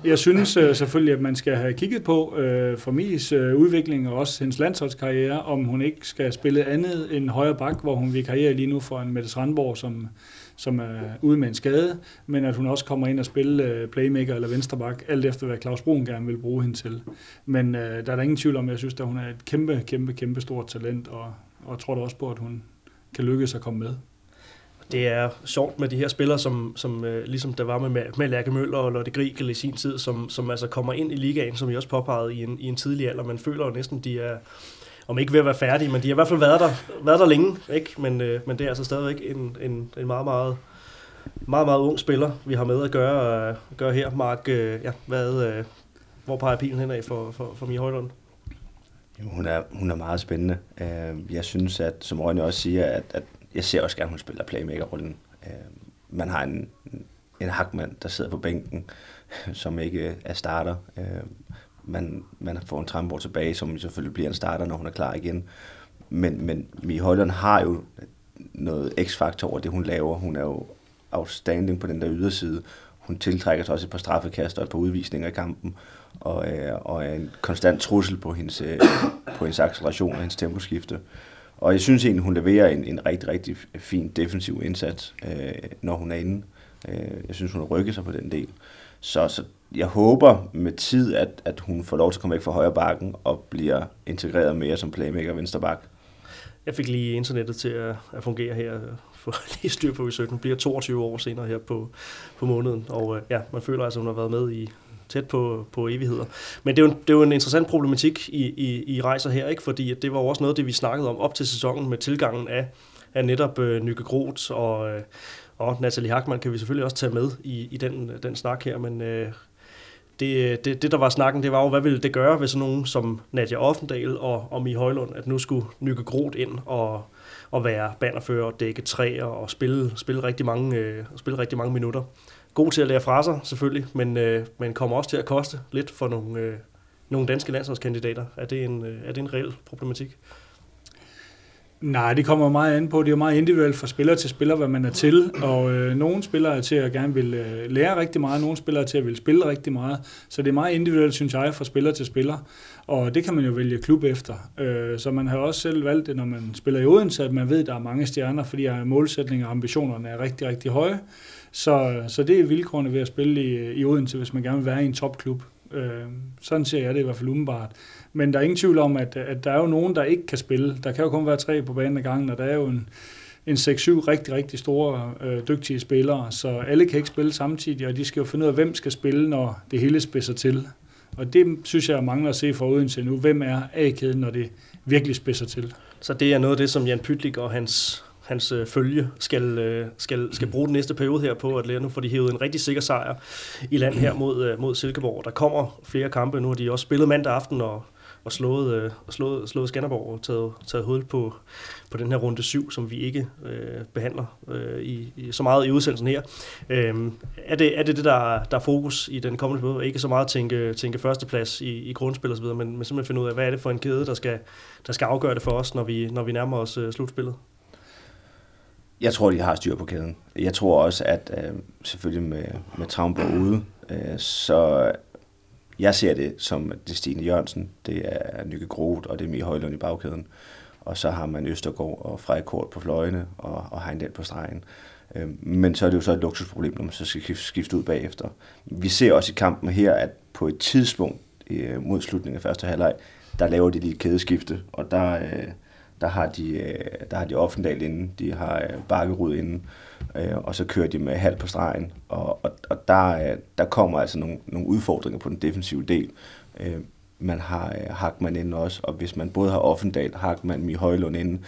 Jeg synes øh, selvfølgelig, at man skal have kigget på øh, for Mies øh, udvikling og også hendes landsholdskarriere, om hun ikke skal spille andet end højre bak, hvor hun vil karriere lige nu for en Mette Strandborg, som, som er ude med en skade, men at hun også kommer ind og spille øh, playmaker eller venstreback, alt efter hvad Claus Brun gerne vil bruge hende til. Men øh, der er der ingen tvivl om, at jeg synes, at hun er et kæmpe, kæmpe, kæmpe stort talent, og, og tror da også på, at hun kan lykkes at komme med. Det er sjovt med de her spillere, som, som uh, ligesom der var med, med Lærke Møller og Lotte Grigel i sin tid, som, som altså kommer ind i ligaen, som I også påpegede i en, i en tidlig alder. Man føler jo næsten, de er, om ikke ved at være færdige, men de har i hvert fald været der, været der længe, ikke? Men, uh, men det er altså stadigvæk en, en, en meget, meget, meget, meget ung spiller, vi har med at gøre, uh, gøre her. Mark, uh, ja, hvad, uh, hvor peger pilen henad for, for, for Mia Højlund? Hun er, hun er meget spændende. Jeg synes, at som Rønne også siger, at, at jeg ser også gerne, at hun spiller playmaker-rollen. Øh, man har en, en hakmand, der sidder på bænken, som ikke er starter. Øh, man, man får en Tramborg tilbage, som selvfølgelig bliver en starter, når hun er klar igen. Men, men Mie Højlund har jo noget x-faktor over det, hun laver. Hun er jo outstanding på den der yderside. Hun tiltrækker sig også et par straffekast og et par udvisninger i kampen og, øh, og er en konstant trussel på hendes, øh, på hendes acceleration og hendes temposkifte. Og jeg synes egentlig, hun leverer en, en rigtig, rigtig fin defensiv indsats, øh, når hun er inde. Øh, jeg synes, hun rykker sig på den del. Så, så jeg håber med tid, at, at hun får lov til at komme væk fra højre bakken og bliver integreret mere som playmaker venstre bak. Jeg fik lige internettet til at, at fungere her, for lige styr på, at hun bliver 22 år senere her på, på måneden. Og øh, ja, man føler altså, at hun har været med i tæt på, på evigheder. Men det er, jo, det er jo en interessant problematik i, i, i rejser her, ikke? fordi det var jo også noget det, vi snakkede om op til sæsonen med tilgangen af, af netop øh, Nykke Groth og, øh, og Natalie Hackmann kan vi selvfølgelig også tage med i, i den, den snak her, men øh, det, øh, det, det, der var snakken, det var jo, hvad ville det gøre ved sådan nogen som Nadia Offendal og, og Mie Højlund, at nu skulle Nykke Groth ind og, og være bannerfører og dække træer og spille, spille, rigtig mange, øh, spille rigtig mange minutter god til at lære fra sig, selvfølgelig, men, øh, men kommer også til at koste lidt for nogle, øh, nogle danske landsholdskandidater. Er det, en, øh, er det en reel problematik? Nej, det kommer meget an på. Det er jo meget individuelt fra spiller til spiller, hvad man er til. Og øh, nogle spillere er til at gerne vil øh, lære rigtig meget, nogle spillere er til at vil spille rigtig meget. Så det er meget individuelt, synes jeg, fra spiller til spiller. Og det kan man jo vælge klub efter. Øh, så man har også selv valgt det, når man spiller i Odense, at man ved, at der er mange stjerner, fordi målsætninger og ambitionerne er rigtig, rigtig høje. Så, så det er vilkårene ved at spille i, i Odense, hvis man gerne vil være i en topklub. Øh, sådan ser jeg det i hvert fald umiddelbart. Men der er ingen tvivl om, at, at der er jo nogen, der ikke kan spille. Der kan jo kun være tre på banen ad gangen, og der er jo en, en 6-7 rigtig, rigtig store øh, dygtige spillere, så alle kan ikke spille samtidig, og de skal jo finde ud af, hvem skal spille, når det hele spidser til. Og det synes jeg mangler at se for Odense nu. Hvem er A-kæden, når det virkelig spidser til? Så det er noget af det, som Jan Pytlik og hans hans øh, følge skal, øh, skal, skal bruge den næste periode her på at lære. Nu får de hævet en rigtig sikker sejr i land her mod, øh, mod Silkeborg. Der kommer flere kampe. Nu har de også spillet mandag aften og, og slået, øh, slået, slået Skanderborg og taget, taget hul på, på den her runde 7, som vi ikke øh, behandler øh, i, i, så meget i udsendelsen her. Øh, er, det, er det det, der, der er fokus i den kommende periode? Ikke så meget at tænke, tænke førsteplads i, i grundspil osv., men, men simpelthen finde ud af, hvad er det for en kæde, der skal, der skal afgøre det for os, når vi, når vi nærmer os øh, slutspillet? Jeg tror, de har styr på kæden. Jeg tror også, at øh, selvfølgelig med, med Traumborg ude, øh, så jeg ser det som, at det er Stine Jørgensen, det er Nykke Groth, og det er Mie Højlund i bagkæden. Og så har man Østergaard og Frejkort på fløjene, og, og Heindel på stregen. Øh, men så er det jo så et luksusproblem, når man så skal skifte ud bagefter. Vi ser også i kampen her, at på et tidspunkt øh, mod slutningen af første halvleg, der laver de lige et kædeskifte, og der, øh, der har de, øh, der har de Offendal inde, de har øh, Bakkerud inde, øh, og så kører de med halv på stregen, og, og, og der, øh, der kommer altså nogle, nogle udfordringer på den defensive del. Øh, man har øh, Hakman inde også, og hvis man både har Offendal, Hakman, Mi Højlund inde,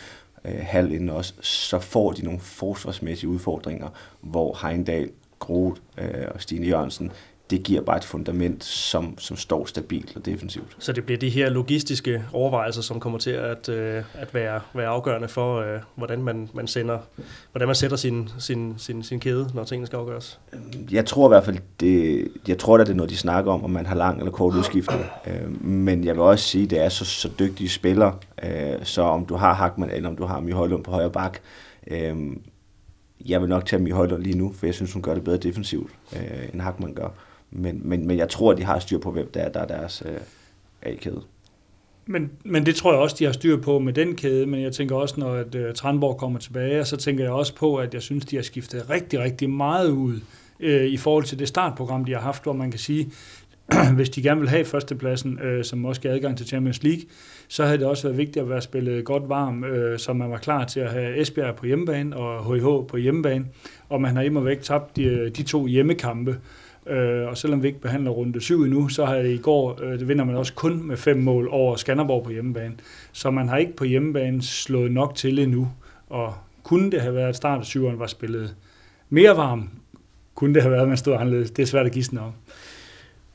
øh, halv inde også, så får de nogle forsvarsmæssige udfordringer, hvor Heindal, Groth øh, og Stine Jørgensen, det giver bare et fundament, som, som står stabilt og defensivt. Så det bliver de her logistiske overvejelser, som kommer til at, øh, at være, være afgørende for, øh, hvordan, man, man sender, hvordan man sætter sin, sin, sin, sin kæde, når tingene skal afgøres? Jeg tror i hvert fald, det, jeg tror at det er noget, de snakker om, om man har lang eller kort udskiftning. Øh, men jeg vil også sige, at det er så, så dygtige spillere, øh, så om du har Hakman eller om du har Mie Højlund på højre bak, øh, jeg vil nok tage Mie Højlund lige nu, for jeg synes, hun gør det bedre defensivt, øh, end Hakman gør. Men, men, men jeg tror, at de har styr på, hvem der er, der er deres øh, A-kæde. Men, men det tror jeg også, de har styr på med den kæde, men jeg tænker også, når at, uh, Tranborg kommer tilbage, så tænker jeg også på, at jeg synes, de har skiftet rigtig, rigtig meget ud øh, i forhold til det startprogram, de har haft, hvor man kan sige, hvis de gerne vil have førstepladsen, øh, som også giver adgang til Champions League, så havde det også været vigtigt at være spillet godt varm, øh, så man var klar til at have Esbjerg på hjemmebane og HIH på hjemmebane, og man har imod væk tabt de, de to hjemmekampe. Øh, og selvom vi ikke behandler runde 7 endnu, så har i går, øh, det vinder man også kun med fem mål over Skanderborg på hjemmebane. Så man har ikke på hjemmebane slået nok til endnu. Og kunne det have været, at start af syveren var spillet mere varm, kunne det have været, at man stod anderledes. Det er svært at gisne om.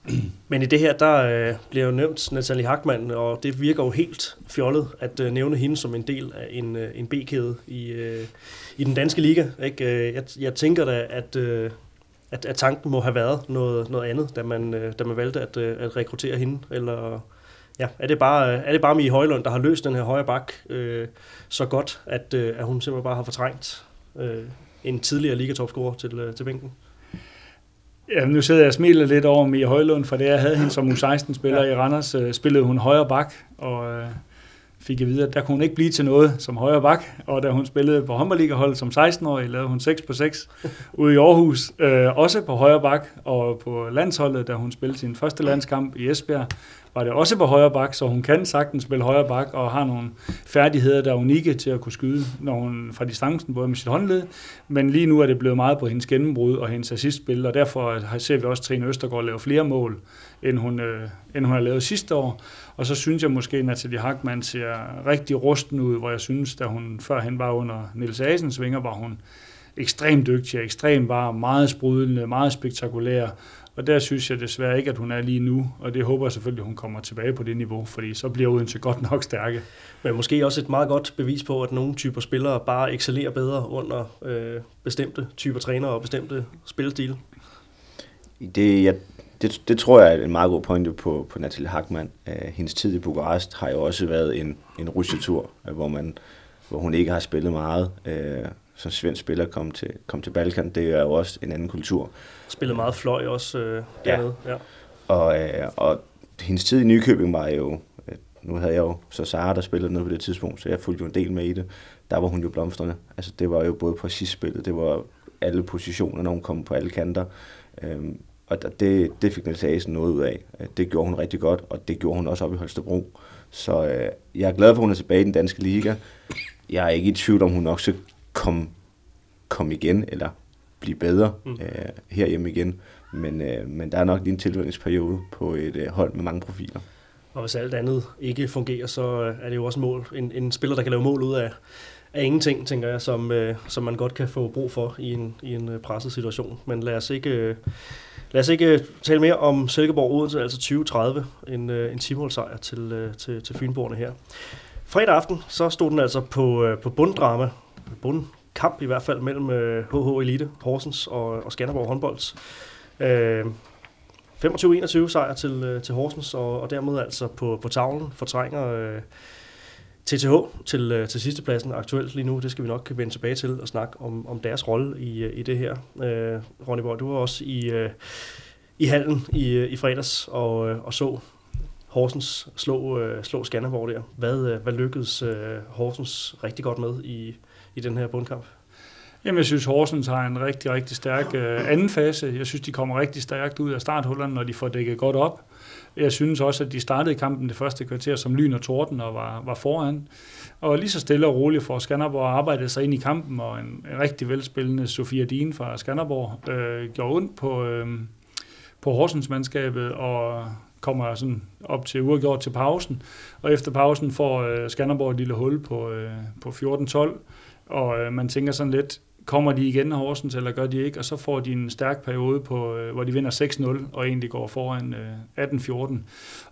Men i det her, der øh, bliver jo nævnt Natalie Hackmann, og det virker jo helt fjollet at øh, nævne hende som en del af en, øh, en B-kæde i, øh, i den danske liga. Ikke? Øh, jeg, jeg tænker da, at, øh, at, at tanken må have været noget, noget andet, da man, øh, da man valgte at, øh, at rekruttere hende? Eller ja, er det bare, er det bare Mie Højlund, der har løst den her højre bak øh, så godt, at, øh, at hun simpelthen bare har fortrængt øh, en tidligere ligatopscorer til, øh, til bænken? Ja, nu sidder jeg og smiler lidt over Mie Højlund, for det jeg havde hende som U16-spiller ja. i Randers, øh, spillede hun højre bak, og øh, fik jeg videre, at der kunne hun ikke blive til noget som højre bak, og da hun spillede på håndboldligaholdet som 16-årig, lavede hun 6 på 6 ude i Aarhus, øh, også på højre bak, og på landsholdet, da hun spillede sin første landskamp i Esbjerg, var det også på højre bak, så hun kan sagtens spille højre bak og har nogle færdigheder, der er unikke til at kunne skyde når hun fra distancen, både med sit håndled, men lige nu er det blevet meget på hendes gennembrud og hendes assistspil, og derfor ser vi også Trine Østergaard lave flere mål, end hun, øh, end hun har lavet sidste år. Og så synes jeg måske, at Natalie Hackmann ser rigtig rusten ud, hvor jeg synes, da hun førhen var under Nils Asens vinger, var hun ekstremt dygtig, ekstremt varm, meget sprudlende, meget spektakulær, og der synes jeg desværre ikke, at hun er lige nu, og det håber jeg selvfølgelig, at hun kommer tilbage på det niveau, fordi så bliver Odense godt nok stærke. Men måske også et meget godt bevis på, at nogle typer spillere bare excellerer bedre under øh, bestemte typer trænere og bestemte spillestile. Det, jeg, det, det tror jeg er en meget god pointe på, på Natalie Hackmann. Uh, hendes tid i Bukarest har jo også været en, en rusjetur, uh, hvor, man, hvor hun ikke har spillet meget. Uh, som svensk spiller kom til, kom til Balkan, det er jo også en anden kultur. Spillede meget fløj også øh, dernede. Ja. ja. Og, øh, og hendes tid i Nykøbing var jo, øh, nu havde jeg jo så Sara, der spillede noget på det tidspunkt, så jeg fulgte jo en del med i det. Der var hun jo blomstrende. Altså det var jo både på spillet, det var alle positioner, når hun kom på alle kanter. Øhm, og det, det fik Niels Asen noget ud af. Det gjorde hun rigtig godt, og det gjorde hun også op i Holstebro. Så øh, jeg er glad for, at hun er tilbage i den danske liga. Jeg er ikke i tvivl om, hun nok skal komme kom igen, eller blive bedre mm. øh, herhjemme igen. Men, øh, men der er nok lige en tilvændingsperiode på et øh, hold med mange profiler. Og hvis alt andet ikke fungerer, så øh, er det jo også mål. En, en spiller, der kan lave mål ud af, af ingenting, tænker jeg, som, øh, som man godt kan få brug for i en, i en øh, presset situation. Men lad os ikke, øh, lad os ikke øh, tale mere om Silkeborg Odense, altså 2030, en, øh, en 10 sejr øh, til, til, til Fynborgerne her. Fredag aften, så stod den altså på, på bunddrama, bundkamp i hvert fald mellem HH Elite, Horsens og, og Skanderborg håndbolds. Øh, 25-21 sejr til, til Horsens, og, og dermed altså på, på tavlen fortrænger øh, TTH til, til til sidstepladsen aktuelt lige nu, det skal vi nok vende tilbage til og snakke om, om deres rolle i, øh, i det her. Øh, Ronny Borg, du var også i, øh, i hallen i, øh, i fredags og, og så Horsens slå, øh, slå Skanderborg der. Hvad, øh, hvad lykkedes øh, Horsens rigtig godt med i, i den her bundkamp? Jamen, jeg synes, Horsens har en rigtig, rigtig stærk øh, anden fase. Jeg synes, de kommer rigtig stærkt ud af starthullerne, når de får dækket godt op. Jeg synes også, at de startede kampen det første kvarter som lyn og torden og var, var foran. Og lige så stille og roligt for Skanderborg arbejdede sig ind i kampen, og en, en rigtig velspillende Sofia Dien fra Skanderborg øh, gjorde ondt på, øh, på Horsens-mandskabet, og kommer sådan op til uafgjort til pausen. Og efter pausen får øh, Skanderborg et lille hul på, øh, på 14-12, og øh, man tænker sådan lidt, kommer de igen af Horsens, eller gør de ikke, og så får de en stærk periode, på, øh, hvor de vinder 6-0, og egentlig går foran øh, 18-14,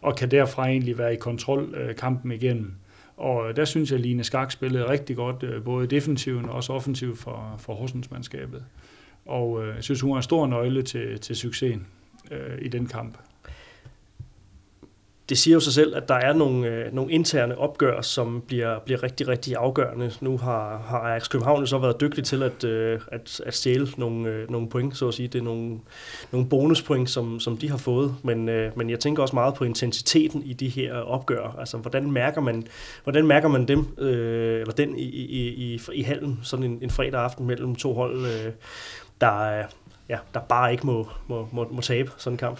og kan derfra egentlig være i kontrol øh, kampen igennem. Og der synes jeg, at Line Skak spillede rigtig godt, både defensivt og også offensivt for, for Horsens-mandskabet. Og jeg synes, hun er en stor nøgle til, til succesen øh, i den kamp det siger jo sig selv, at der er nogle, øh, nogle interne opgør, som bliver, bliver rigtig, rigtig afgørende. Nu har, har Ajax København så været dygtig til at, øh, at, at stjæle nogle, øh, nogle point, så at sige. Det er nogle, nogle bonuspoint, som, som de har fået. Men, øh, men jeg tænker også meget på intensiteten i de her opgør. Altså, hvordan mærker man, hvordan mærker man dem, øh, eller den i, i, i, i hallen, sådan en, en fredag aften mellem to hold, øh, der, øh, ja, der bare ikke må, må, må, må tabe sådan en kamp?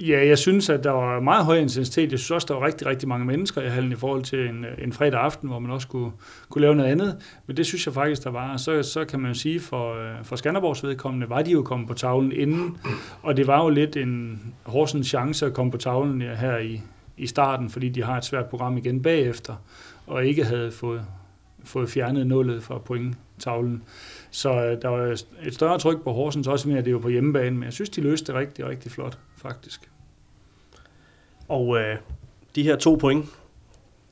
Ja, jeg synes, at der var meget høj intensitet. Jeg synes også, der var rigtig, rigtig mange mennesker i hallen i forhold til en, øh, en fredag aften, hvor man også kunne, kunne lave noget andet. Men det synes jeg faktisk, der var. Så, så kan man jo sige, for, øh, for Skanderborgs vedkommende, var de jo kommet på tavlen inden. Og det var jo lidt en Horsens chance at komme på tavlen her i, i starten, fordi de har et svært program igen bagefter, og ikke havde fået, fået fjernet nullet fra pointtavlen. Så øh, der var et større tryk på Horsens, også at det var på hjemmebane, men jeg synes, de løste det rigtig, rigtig flot, faktisk. Og øh, de her to point,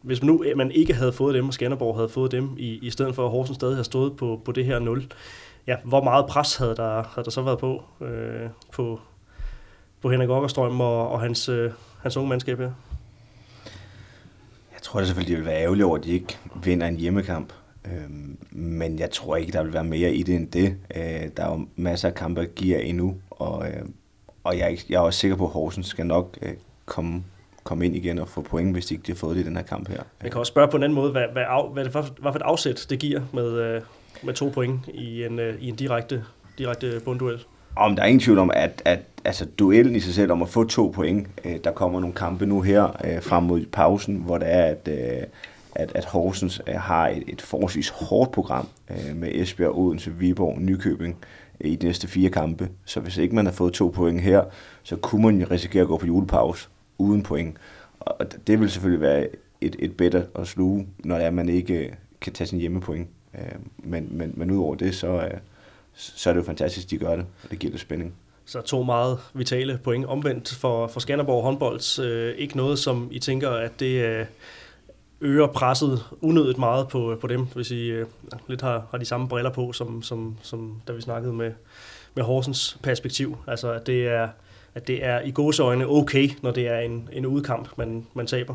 hvis man nu man ikke havde fået dem, og Skanderborg havde fået dem, i, i stedet for at Horsens stadig havde stået på, på det her 0, ja, hvor meget pres havde der, havde der så været på, øh, på, på Henrik Okkerstrøm og, og hans, øh, hans unge mandskab her? Jeg tror det selvfølgelig, det vil være ærgerligt over, at de ikke vinder en hjemmekamp. Øh, men jeg tror ikke, der vil være mere i det end det. Øh, der er jo masser af kampe, der giver endnu, og, øh, og jeg, er, jeg er også sikker på, at Horsens skal nok øh, komme komme ind igen og få point, hvis de ikke har fået det i den her kamp her. Jeg kan også spørge på en anden måde, hvad, hvad, af, hvad, det, hvad for et afsæt det giver med, øh, med to point i en, i en direkte, direkte bundduel. Om der er ingen tvivl om, at, at altså, duellen i sig selv om at få to point, øh, der kommer nogle kampe nu her øh, frem mod pausen, hvor det er, at, øh, at, at Horsens øh, har et, et forholdsvis hårdt program øh, med Esbjerg, Odense, Viborg, Nykøbing øh, i de næste fire kampe. Så hvis ikke man har fået to point her, så kunne man risikere at gå på julepause uden point. Og det vil selvfølgelig være et, et bedre at sluge, når det er, man ikke øh, kan tage sin hjemmepoint. Øh, men, men, men udover det, så, så er det jo fantastisk, at de gør det, og det giver det spænding. Så to meget vitale point. Omvendt for, for Skanderborg håndbolds. Øh, ikke noget, som I tænker, at det, øh, øger presset unødigt meget på, øh, på dem, hvis I øh, lidt har, har de samme briller på, som, som, som da vi snakkede med, med Horsens perspektiv. Altså, at det er, at det er i gåseøjne okay, når det er en, en udkamp, man, man taber.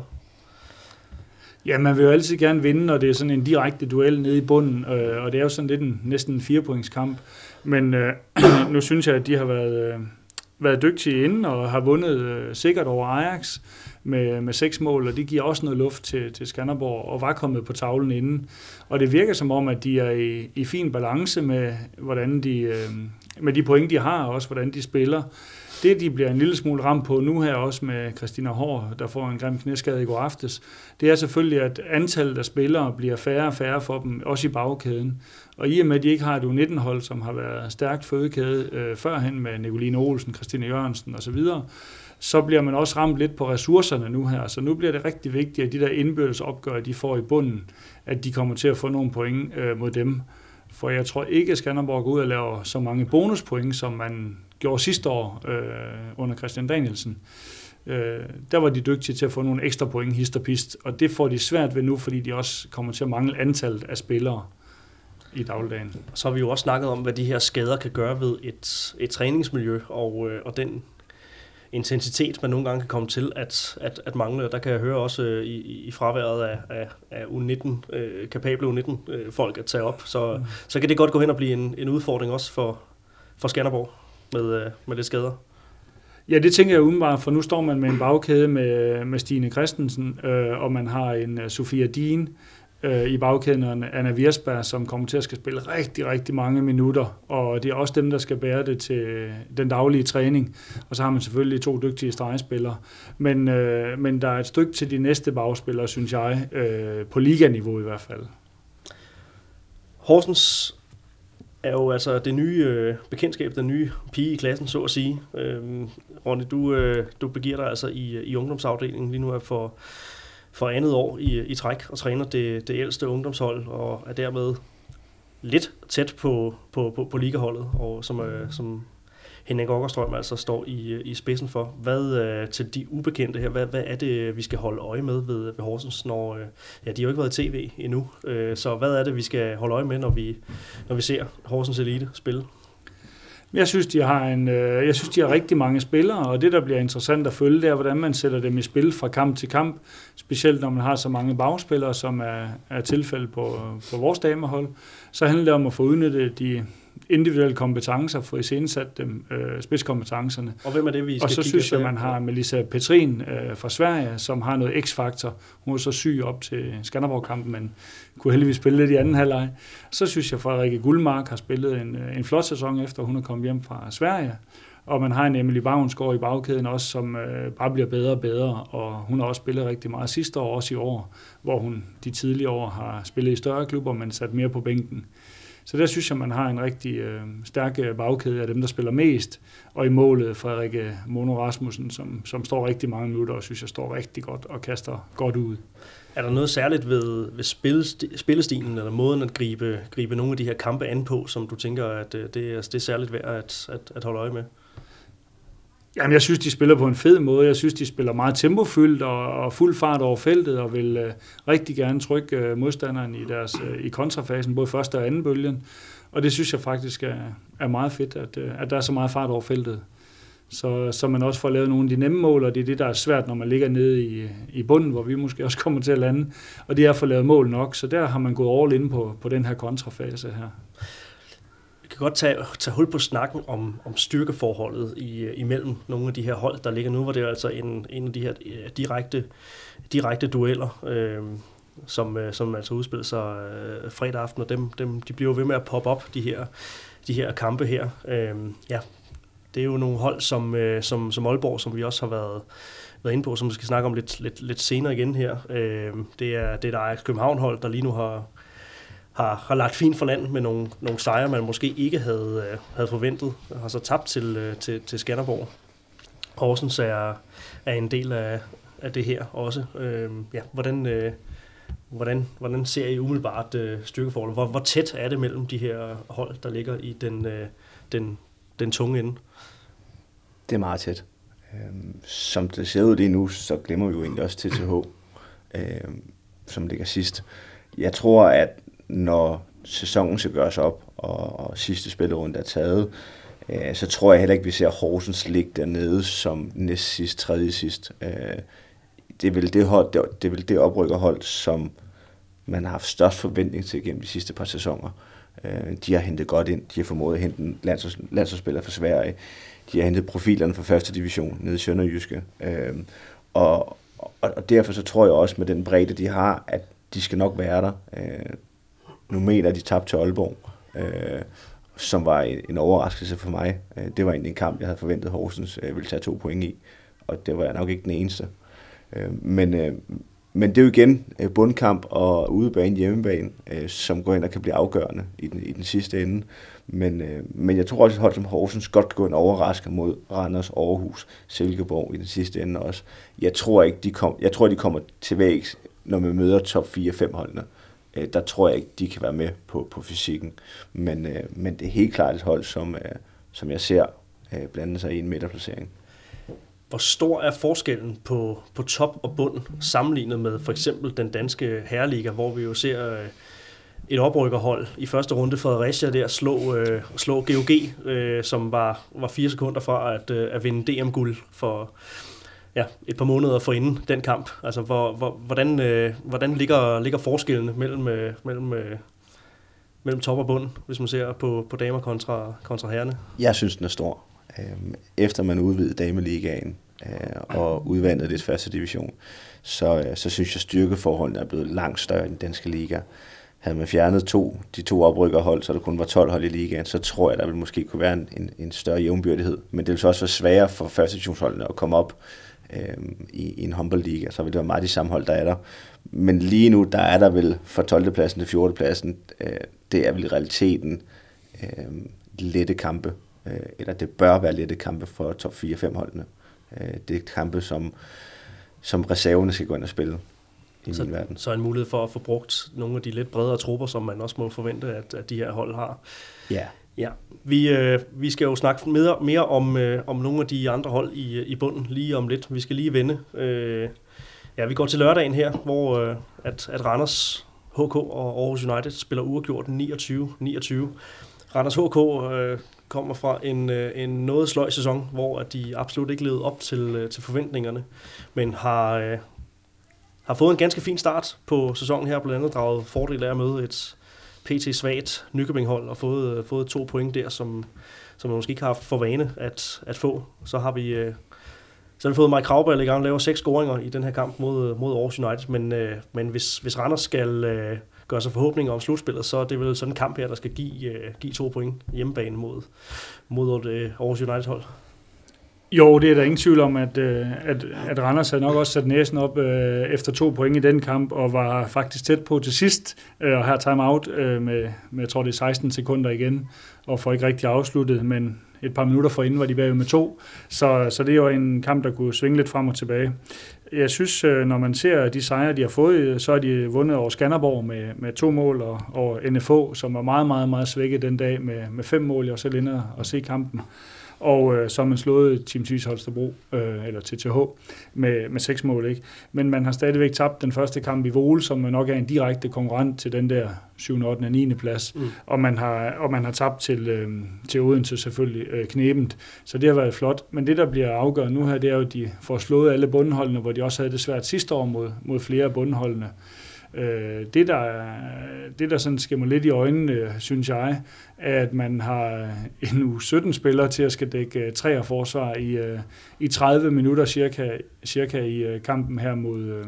Ja, man vil jo altid gerne vinde, når det er sådan en direkte duel nede i bunden, øh, og det er jo sådan lidt en, næsten en firepointskamp. Men øh, nu synes jeg, at de har været, øh, været dygtige inden og har vundet øh, sikkert over Ajax med, med seks mål, og det giver også noget luft til, til Skanderborg, og var kommet på tavlen inden. Og det virker som om, at de er i, i fin balance med, hvordan de, øh, med de point, de har, og også hvordan de spiller. Det, de bliver en lille smule ramt på nu her, også med Christina Hård, der får en grim knæskade i går aftes, det er selvfølgelig, at antallet af spillere bliver færre og færre for dem, også i bagkæden. Og i og med, at de ikke har et U19-hold, som har været stærkt fødekæde øh, førhen med Nicoline Olsen, Christine Jørgensen osv., så bliver man også ramt lidt på ressourcerne nu her. Så nu bliver det rigtig vigtigt, at de der indbyrdes opgør, de får i bunden, at de kommer til at få nogle point øh, mod dem. For jeg tror ikke, at Skanderborg går ud og laver så mange bonuspoint, som man gjorde sidste år øh, under Christian Danielsen. Øh, der var de dygtige til at få nogle ekstra point, hist og pist, og det får de svært ved nu, fordi de også kommer til at mangle antallet af spillere i dagligdagen. Så har vi jo også snakket om, hvad de her skader kan gøre ved et, et træningsmiljø, og, øh, og den intensitet, man nogle gange kan komme til at, at, at mangle. Der kan jeg høre også øh, i, i fraværet af, af, af U19, øh, kapable U19-folk øh, at tage op. Så, mm. så kan det godt gå hen og blive en, en udfordring også for, for Skanderborg med, øh, med det skader. Ja, det tænker jeg umiddelbart, for nu står man med en bagkæde med, med Stine Christensen, øh, og man har en uh, Sofia Dien, øh, i bagkæden, Anna Virsberg, som kommer til at skal spille rigtig, rigtig mange minutter, og det er også dem, der skal bære det til øh, den daglige træning. Og så har man selvfølgelig to dygtige stregspillere. Men, øh, men der er et stykke til de næste bagspillere, synes jeg, øh, på liganiveau i hvert fald. Horsens er jo altså det nye øh, bekendtskab, den nye pige i klassen, så at sige. Øh, Ronny, du, øh, du begiver dig altså i, øh, i ungdomsafdelingen lige nu er for for andet år i, i træk og træner det, det ældste ungdomshold og er dermed lidt tæt på, på, på, på ligaholdet, og som, øh, som Henning Åkerstrøm altså står i, i spidsen for. Hvad øh, til de ubekendte her, hvad, hvad er det, vi skal holde øje med ved, ved Horsens, når, øh, ja, de har jo ikke været i tv endnu, øh, så hvad er det, vi skal holde øje med, når vi, når vi ser Horsens Elite spille? Jeg synes, de har en, øh, jeg synes, de har rigtig mange spillere, og det, der bliver interessant at følge, det er, hvordan man sætter dem i spil fra kamp til kamp, specielt når man har så mange bagspillere, som er, er tilfældet på, på vores damehold. Så handler det om at få udnyttet de, individuelle kompetencer, få iscenesat dem, øh, spidskompetencerne. Og hvem er det, vi skal Og så synes jeg, man har Melissa Petrin øh, fra Sverige, som har noget x-faktor. Hun var så syg op til Skanderborg-kampen, men kunne heldigvis spille lidt i anden halvleg. Så synes jeg, at Frederikke Guldmark har spillet en, øh, en flot sæson, efter hun er kommet hjem fra Sverige. Og man har en Emily Bavnsgaard i bagkæden også, som øh, bare bliver bedre og bedre, og hun har også spillet rigtig meget sidste år, også i år, hvor hun de tidligere år har spillet i større klubber, men sat mere på bænken. Så der synes jeg, man har en rigtig øh, stærk øh, bagkæde af dem, der spiller mest. Og i målet Frederik Mono Rasmussen, som, som står rigtig mange minutter, og synes jeg står rigtig godt og kaster godt ud. Er der noget særligt ved, ved spillestilen, eller måden at gribe, gribe nogle af de her kampe an på, som du tænker, at øh, det er, det er særligt værd at, at, at holde øje med? Jamen, jeg synes, de spiller på en fed måde. Jeg synes, de spiller meget tempofyldt og, og fuld fart over feltet, og vil øh, rigtig gerne trykke øh, modstanderen i deres øh, i kontrafasen, både første og anden bølgen. Og det synes jeg faktisk er, er meget fedt, at, øh, at der er så meget fart over feltet. Så, så man også får lavet nogle af de nemme mål, og det er det, der er svært, når man ligger nede i, i bunden, hvor vi måske også kommer til at lande. Og det er at få lavet mål nok, så der har man gået all in på, på den her kontrafase her kan godt tage, tage hul på snakken om, om styrkeforholdet i, øh, imellem nogle af de her hold, der ligger nu, hvor det er altså en, en af de her øh, direkte, direkte dueller, øh, som, øh, som altså udspiller sig øh, fredag aften, og dem, dem, de bliver ved med at poppe op, de her, de her kampe her. Øh, ja, det er jo nogle hold som, øh, som, som Aalborg, som vi også har været, været inde på, som vi skal snakke om lidt, lidt, lidt senere igen her. Øh, det er det er der København-hold, der lige nu har, har, har lagt fint for land med nogle, nogle sejre, man måske ikke havde, øh, havde forventet, har så tabt til, øh, til, til Skanderborg. Horsens er, er en del af, af det her også. Øh, ja, hvordan, øh, hvordan, hvordan ser I umiddelbart øh, styrkeforholdet? Hvor, hvor tæt er det mellem de her hold, der ligger i den, øh, den, den tunge ende? Det er meget tæt. Øh, som det ser ud lige nu, så glemmer vi jo egentlig også TTH, øh, som ligger sidst. Jeg tror, at når sæsonen skal gøres op, og, og sidste spillerunde er taget, øh, så tror jeg heller ikke, vi ser Horsens ligge dernede som næst sidst, tredje sidst. Øh, det er vel det, hold, det, det, er vel det oprykkerhold, som man har haft størst forventning til gennem de sidste par sæsoner. Øh, de har hentet godt ind, de har formået at hente landsholds, landsholdsspillere fra Sverige, de har hentet profilerne fra første division nede i Sønderjyske. Øh, og, og, og derfor så tror jeg også med den bredde, de har, at de skal nok være der. Øh, nu mener de tabte til Aalborg, øh, som var en, en overraskelse for mig. Øh, det var egentlig en kamp, jeg havde forventet, Horsens øh, ville tage to point i, og det var jeg nok ikke den eneste. Øh, men, øh, men det er jo igen øh, bundkamp og udebane, hjemmebane, øh, som går ind og kan blive afgørende i den, i den sidste ende. Men, øh, men jeg tror også, at hold som Horsens godt kan gå en overraske mod Randers, Aarhus, Silkeborg i den sidste ende også. Jeg tror ikke, de, kom, jeg tror, de kommer til vægs, når vi møder top 4-5 holdene øh, Øh, der tror jeg ikke, de kan være med på, på fysikken. Men, øh, men det er helt klart et hold, som, øh, som jeg ser øh, blande sig i en midterplacering. Hvor stor er forskellen på, på top og bund sammenlignet med for eksempel den danske herreliga, hvor vi jo ser øh, et oprykkerhold i første runde, Fredericia der, slå, øh, slå GOG, øh, som var, var fire sekunder fra at, øh, at vinde DM-guld for ja, et par måneder forinden den kamp. Altså, hvor, hvor, hvordan, øh, hvordan ligger, ligger forskellen mellem, øh, mellem, øh, mellem top og bund, hvis man ser på, på damer kontra, kontra herrene? Jeg synes, den er stor. Øhm, efter man udvidede dameligaen øh, og udvandede det første division, så, øh, så synes jeg, at styrkeforholdene er blevet langt større i den danske liga. Havde man fjernet to, de to oprykkerhold, så der kun var 12 hold i ligaen, så tror jeg, der ville måske kunne være en, en, en større jævnbyrdighed. Men det ville så også være sværere for første divisionsholdene at komme op øh, i, i en håndboldliga, så vil det være meget de samme hold, der er der. Men lige nu, der er der vel fra 12. pladsen til 14. pladsen, øh, det er vel i realiteten øh, lette kampe, øh, eller det bør være lette kampe for top 4-5 holdene. Øh, det er kampe, som, som reserverne skal gå ind og spille i så, min verden. Så en mulighed for at få brugt nogle af de lidt bredere trupper, som man også må forvente, at, at de her hold har. Ja. Ja, vi, øh, vi skal jo snakke mere, mere om, øh, om nogle af de andre hold i, i bunden lige om lidt. Vi skal lige vende. Øh, ja, vi går til lørdagen her, hvor øh, at, at Randers HK og Aarhus United spiller uafgjort 29-29. Randers HK øh, kommer fra en, øh, en noget sløj sæson, hvor at de absolut ikke levede op til, øh, til forventningerne, men har, øh, har fået en ganske fin start på sæsonen her, blandt andet draget fordel af at møde et PT svagt Nykøbing-hold og fået, øh, fået to point der, som, som man måske ikke har haft for vane at, at få. Så har vi, øh, så har vi fået Mike Kravberg i gang og laver seks scoringer i den her kamp mod, øh, mod Aarhus United, men, øh, men hvis, hvis Randers skal øh, gøre sig forhåbninger om slutspillet, så er det vel sådan en kamp her, der skal give, øh, give to point hjemmebane mod, mod et øh, Aarhus United-hold. Jo, det er der ingen tvivl om, at, øh, at, at Randers havde nok også sat næsen op øh, efter to point i den kamp, og var faktisk tæt på til sidst, øh, og her time out øh, med, med, jeg tror det er 16 sekunder igen, og får ikke rigtig afsluttet, men et par minutter forinden var de bagud med to, så, så det er jo en kamp, der kunne svinge lidt frem og tilbage. Jeg synes, øh, når man ser de sejre, de har fået, øh, så har de vundet over Skanderborg med, med to mål, og, og NFO, som var meget, meget, meget svækket den dag med, med fem mål. og selv inde og se kampen og øh, så har man slået Team Tvis Holstebro, øh, eller TTH, med, med seks mål. Ikke? Men man har stadigvæk tabt den første kamp i Vole, som nok er en direkte konkurrent til den der 7., 8. og 9. plads, mm. og, man har, og man har tabt til, øh, til Odense selvfølgelig øh, knebent, så det har været flot. Men det, der bliver afgørende nu her, det er jo, at de får slået alle bundholdene, hvor de også havde det svært sidste år mod, mod flere af bundholdene. Øh, det, der, det, der sådan skimmer lidt i øjnene, synes jeg, er, at man har en U17-spiller til at skal dække øh, tre forsvar i, øh, i 30 minutter cirka, cirka i øh, kampen her mod,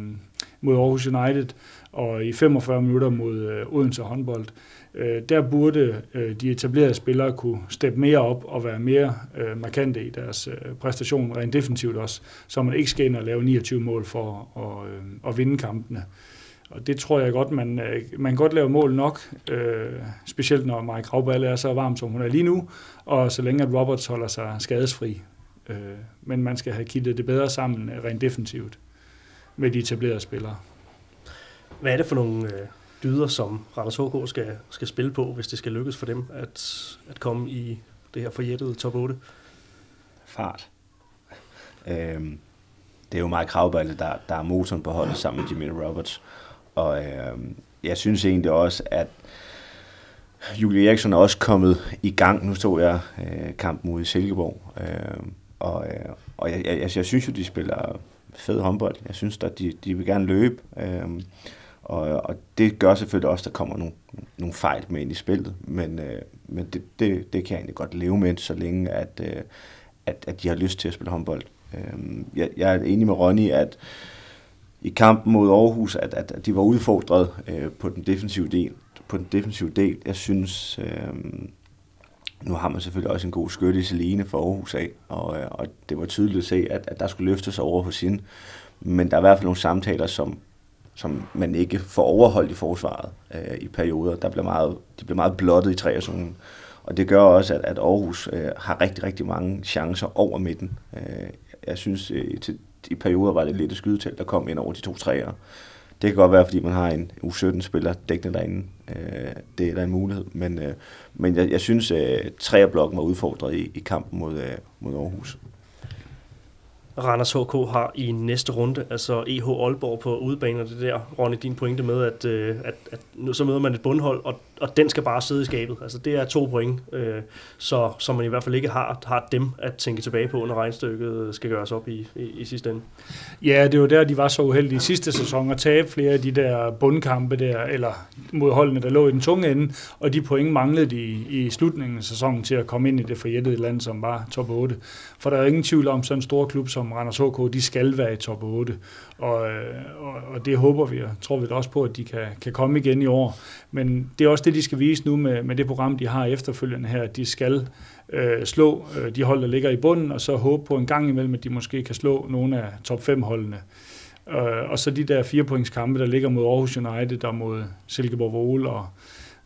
mod Aarhus United, og i 45 minutter mod Odense håndbold. Der burde de etablerede spillere kunne steppe mere op og være mere markante i deres præstation, rent defensivt også, så man ikke skal ind og lave 29 mål for at, at vinde kampene. Og det tror jeg godt, man, øh, man kan godt lave mål nok, øh, specielt når Mike Gravballe er så varm, som hun er lige nu, og så længe at Roberts holder sig skadesfri. Øh, men man skal have kittet det bedre sammen øh, rent defensivt med de etablerede spillere. Hvad er det for nogle øh, dyder, som Randers HK skal, skal spille på, hvis det skal lykkes for dem at, at komme i det her forjættede top 8? Fart. Øhm, det er jo Mike Kravballe, der, der er motoren på holdet sammen med Jimmy Roberts. Og øh, jeg synes egentlig også, at Julie Eriksson er også kommet i gang. Nu stod jeg øh, kamp mod Silkeborg. Øh, og øh, og jeg, jeg, altså, jeg synes jo, de spiller fed håndbold. Jeg synes, at de, de vil gerne løbe. Øh, og, og det gør selvfølgelig også, at der kommer nogle, nogle fejl med ind i spillet. Men, øh, men det, det, det kan jeg egentlig godt leve med, så længe at, øh, at, at de har lyst til at spille håndbold. Øh, jeg, jeg er enig med Ronny, at i kampen mod Aarhus, at, at, at de var udfordret øh, på den defensive del. På den defensive del, jeg synes, øh, nu har man selvfølgelig også en god skytte i Celine for Aarhus af, og, øh, og det var tydeligt at se, at, at der skulle løftes over hos hende. Men der er i hvert fald nogle samtaler, som, som man ikke får overholdt i forsvaret øh, i perioder. Der bliver meget, de bliver meget blottet i træerzonen. Og det gør også, at, at Aarhus øh, har rigtig, rigtig mange chancer over midten. Øh, jeg synes, øh, til, i perioder var det lidt et skydetelt, der kom ind over de to træer. Det kan godt være, fordi man har en U17-spiller dækkende derinde. Øh, det er der en mulighed. Men, øh, men jeg, jeg synes, at øh, træerblokken var udfordret i, i kampen mod, øh, mod Aarhus. Randers HK har i næste runde, altså EH Aalborg på udebane, og det der, Ronny, din pointe med, at, øh, at, at nu så møder man et bundhold, og, og den skal bare sidde i skabet. Altså det er to point, øh, så, så man i hvert fald ikke har, har dem at tænke tilbage på, når regnstykket skal gøres op i, i, i sidste ende. Ja, det var der, de var så uheldige i sidste sæson at tabe flere af de der bundkampe der, eller mod holdene, der lå i den tunge ende, og de point manglede de i, i slutningen af sæsonen til at komme ind i det forjættede land, som var top 8. For der er ingen tvivl om, sådan en stor klub som Randers HK, de skal være i top 8. Og, øh, og, og det håber vi, og tror vi da også på, at de kan, kan komme igen i år. Men det er også det, de skal vise nu med, med det program, de har efterfølgende her. De skal øh, slå øh, de hold, der ligger i bunden, og så håbe på en gang imellem, at de måske kan slå nogle af top 5 holdene. Øh, og så de der firepoingskampe, kampe, der ligger mod Aarhus United og mod Silkeborg Vole og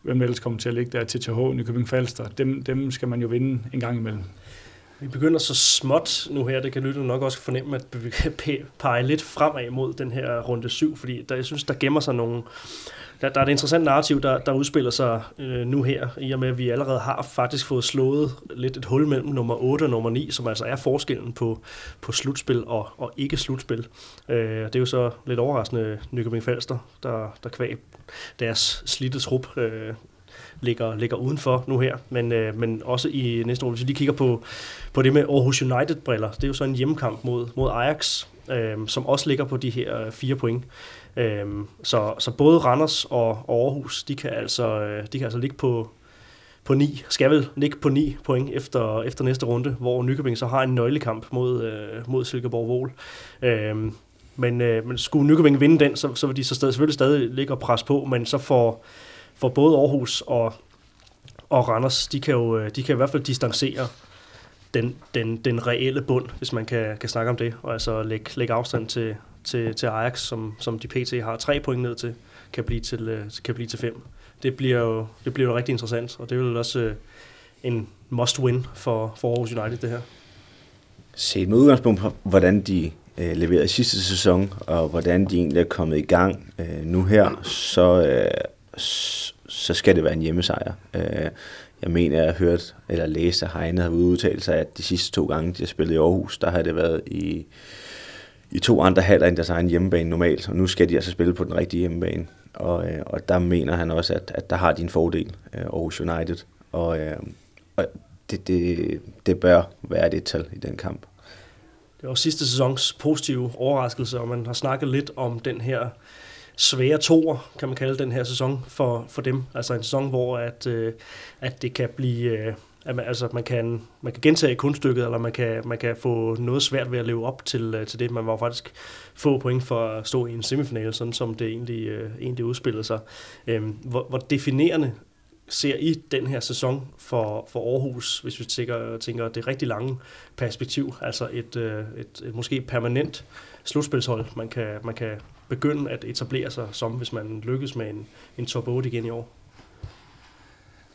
hvem ellers kommer til at ligge der, TTH, Nykøbing Falster, dem, dem skal man jo vinde en gang imellem. Vi begynder så småt nu her, det kan lytte nok også fornemme, at vi kan pege lidt fremad mod den her runde 7, fordi der, jeg synes, der gemmer sig nogle, der, der er et interessant narrativ, der, der udspiller sig øh, nu her, i og med, at vi allerede har faktisk fået slået lidt et hul mellem nummer 8 og nummer 9, som altså er forskellen på, på slutspil og, og ikke slutspil. Øh, det er jo så lidt overraskende Nykøbing Falster, der, der kvæg deres slidte trup øh, ligger, ligger udenfor nu her, men, øh, men også i næste runde, hvis vi lige kigger på, på det med Aarhus United-briller, det er jo så en hjemmekamp mod, mod Ajax, øh, som også ligger på de her øh, fire point. Øh, så, så både Randers og, Aarhus, de kan altså, øh, de kan altså ligge på, på 9, skal vel ligge på 9 point efter, efter næste runde, hvor Nykøbing så har en nøglekamp mod, øh, mod Silkeborg Vål. Øh, men, øh, men skulle Nykøbing vinde den, så, så vil de så stadig, selvfølgelig stadig ligge og presse på, men så får, for både Aarhus og, og Randers, de kan jo øh, de kan i hvert fald distancere den, den, den reelle bund, hvis man kan, kan snakke om det, og altså lægge, lægge afstand til, til, til Ajax, som, som de pt. har tre point ned til, kan blive til, øh, kan blive til fem. Det bliver jo, det bliver jo rigtig interessant, og det er jo også øh, en must-win for, for Aarhus United, det her. Set med udgangspunkt på, hvordan de øh, leverede sidste sæson, og hvordan de egentlig er kommet i gang øh, nu her, så, øh, så skal det være en hjemmesejr. Øh, jeg mener, jeg har hørt eller læst, at Heine har udtalt sig, at de sidste to gange, de har spillet i Aarhus, der har det været i, i to andre halver end deres egen hjemmebane normalt, og nu skal de altså spille på den rigtige hjemmebane. Og, øh, og der mener han også, at, at der har de en fordel, øh, Aarhus United. Og, øh, og det, det, det bør være det tal i den kamp. Det var sidste sæsons positive overraskelse, og man har snakket lidt om den her svære toer, kan man kalde den her sæson for, for dem. Altså en sæson, hvor at, øh, at det kan blive... Øh, at man, altså man kan, man kan gentage kunststykket, eller man kan, man kan få noget svært ved at leve op til, øh, til det. Man var faktisk få point for at stå i en semifinale, sådan som det egentlig, øh, egentlig udspillede sig. Øh, hvor, hvor definerende ser I den her sæson for, for Aarhus, hvis vi tænker, tænker det rigtig lange perspektiv, altså et, øh, et, et måske permanent slutspilshold, man kan, man kan begynde at etablere sig som, hvis man lykkes med en, en top 8 igen i år?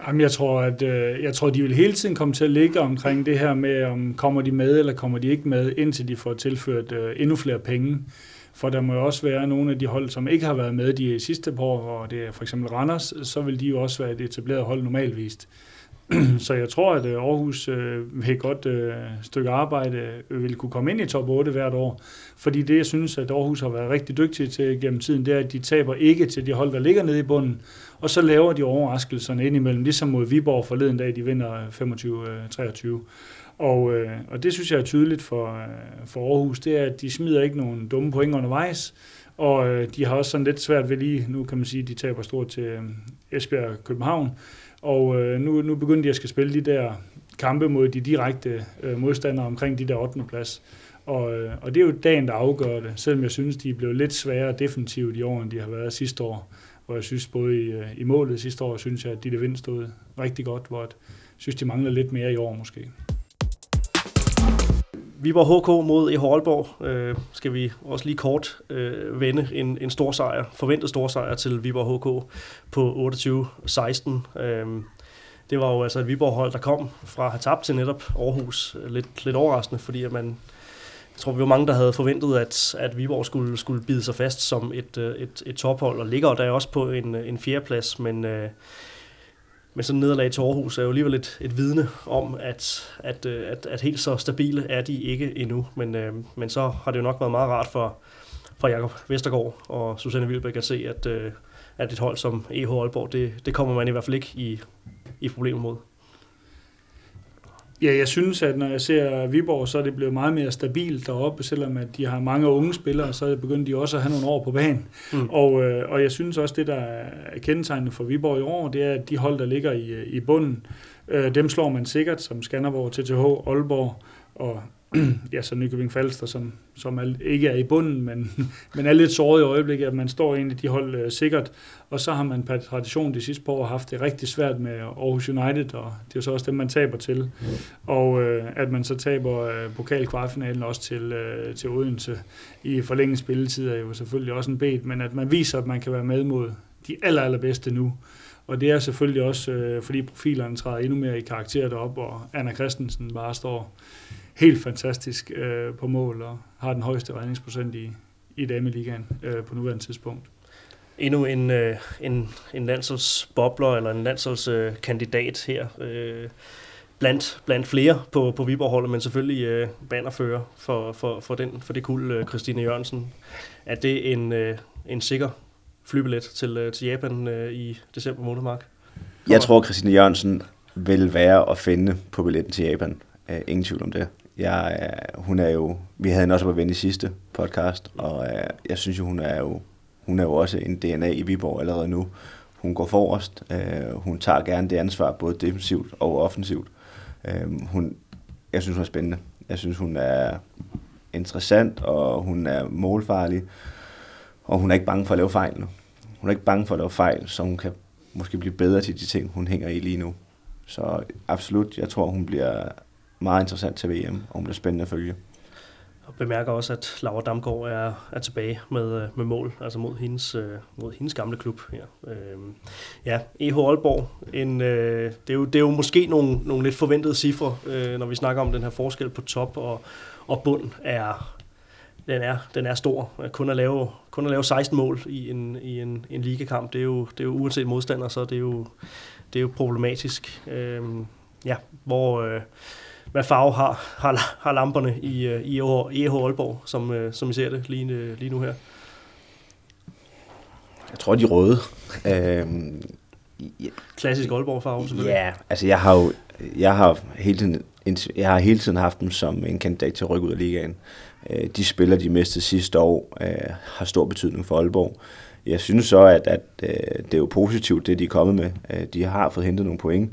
Jamen, jeg tror, at øh, jeg tror, de vil hele tiden komme til at ligge omkring det her med, om kommer de med, eller kommer de ikke med, indtil de får tilført øh, endnu flere penge. For der må jo også være nogle af de hold, som ikke har været med de sidste par år, og det er for eksempel Randers, så vil de jo også være et etableret hold normalvist. så jeg tror, at øh, Aarhus øh, ved et godt øh, stykke arbejde øh, vil kunne komme ind i top 8 hvert år. Fordi det, jeg synes, at Aarhus har været rigtig dygtige til gennem tiden, det er, at de taber ikke til de hold, der ligger nede i bunden. Og så laver de overraskelserne ind imellem, ligesom mod Viborg forleden dag, de vinder 25-23. Øh, og, øh, og det synes jeg er tydeligt for, øh, for Aarhus, det er, at de smider ikke nogen dumme point undervejs, og øh, de har også sådan lidt svært ved lige, nu kan man sige, at de taber stort til øh, Esbjerg København, og øh, nu, nu begyndte de at skal spille de der kampe mod de direkte øh, modstandere omkring de der 8. plads. Og, øh, og det er jo dagen, der afgør det, selvom jeg synes, de er blevet lidt sværere defensivt i år, end de har været sidste år. Hvor jeg synes både i, øh, i målet sidste år, synes jeg, at de der vind stod rigtig godt, hvor jeg synes, de mangler lidt mere i år måske. Viborg HK mod i Aalborg øh, skal vi også lige kort øh, vende en, en stor sejr, forventet stor sejr til Viborg HK på 28-16. Øh, det var jo altså et Viborg-hold, der kom fra at have tabt til netop Aarhus. Lidt, lidt overraskende, fordi at man, jeg tror, vi var mange, der havde forventet, at, at Viborg skulle, skulle bide sig fast som et, øh, et, et tophold, og ligger der også på en, en fjerdeplads, men øh, men sådan nederlag til Aarhus er jo alligevel et, et vidne om, at, at, øh, at, at helt så stabile er de ikke endnu. Men, øh, men så har det jo nok været meget rart for, for Jakob Vestergaard og Susanne Wilbæk at se, at, øh, at et hold som EH Aalborg, det, det kommer man i hvert fald ikke i, i problemer mod. Ja, jeg synes, at når jeg ser Viborg, så er det blevet meget mere stabilt deroppe, selvom at de har mange unge spillere, så er begyndt de også at have nogle år på banen. Mm. Og, øh, og jeg synes også, det der er kendetegnende for Viborg i år, det er, at de hold, der ligger i, i bunden, øh, dem slår man sikkert, som Skanderborg, TTH, Aalborg og ja, så Nykøbing Falster, som, som er, ikke er i bunden, men, men er lidt såret i øjeblikket, at man står egentlig de hold øh, sikkert. Og så har man per tradition de sidste par år haft det rigtig svært med Aarhus United, og det er jo så også dem, man taber til. Mm. Og øh, at man så taber øh, pokalkvartfinalen også til, øh, til Odense i forlænget spilletid er jo selvfølgelig også en bed, men at man viser, at man kan være med mod de aller, allerbedste nu. Og det er selvfølgelig også, øh, fordi profilerne træder endnu mere i karakter deroppe, og Anna Christensen bare står helt fantastisk øh, på mål og har den højeste redningsprocent i, i dameligaen øh, på nuværende tidspunkt. Endnu en, øh, en, en landsholdsbobler eller en landsholdskandidat øh, her. Øh, blandt, blandt flere på, på Viborg-holdet, men selvfølgelig øh, bannerfører for, for, for, den, for det kul, øh, Christine Jørgensen. Er det en, øh, en sikker flybillet til, øh, til Japan øh, i december måned, Mark? Jeg tror, Christine Jørgensen vil være at finde på billetten til Japan. Uh, ingen tvivl om det. Jeg, hun er jo, vi havde hende også på i sidste podcast, og øh, jeg synes jo, hun er jo, hun er jo også en DNA i Viborg allerede nu. Hun går forrest. Øh, hun tager gerne det ansvar, både defensivt og offensivt. Øh, hun, jeg synes, hun er spændende. Jeg synes, hun er interessant, og hun er målfarlig, og hun er ikke bange for at lave fejl nu. Hun er ikke bange for at lave fejl, så hun kan måske blive bedre til de ting, hun hænger i lige nu. Så absolut, jeg tror, hun bliver meget interessant til VM, og hun bliver spændende at følge. Og bemærker også, at Laura Damgaard er, er tilbage med, øh, med mål, altså mod hendes, øh, mod hendes gamle klub her. Øhm, ja, EH Aalborg, en, øh, det, er jo, det er jo måske nogle, nogle lidt forventede cifre, øh, når vi snakker om den her forskel på top og, og bund, er, den er, den er stor. Kun at lave, kun at lave 16 mål i en, i en, en ligekamp, det er, jo, det er jo uanset modstander, så det er jo, det er jo problematisk. Øhm, ja, hvor... Øh, hvad farve har, har, har lamperne i, øh, i EH Aalborg, som, øh, som I ser det lige, lige nu her? Jeg tror, de er røde. Øhm, ja. Klassisk Aalborg farve, selvfølgelig. Ja, altså jeg har jo jeg har hele tiden, jeg har hele tiden haft dem som en kandidat til at rykke ud af ligaen. Øh, de spiller de miste sidste år har stor betydning for Aalborg. Jeg synes så, at, at det er jo positivt, det de er kommet med. De har fået hentet nogle point,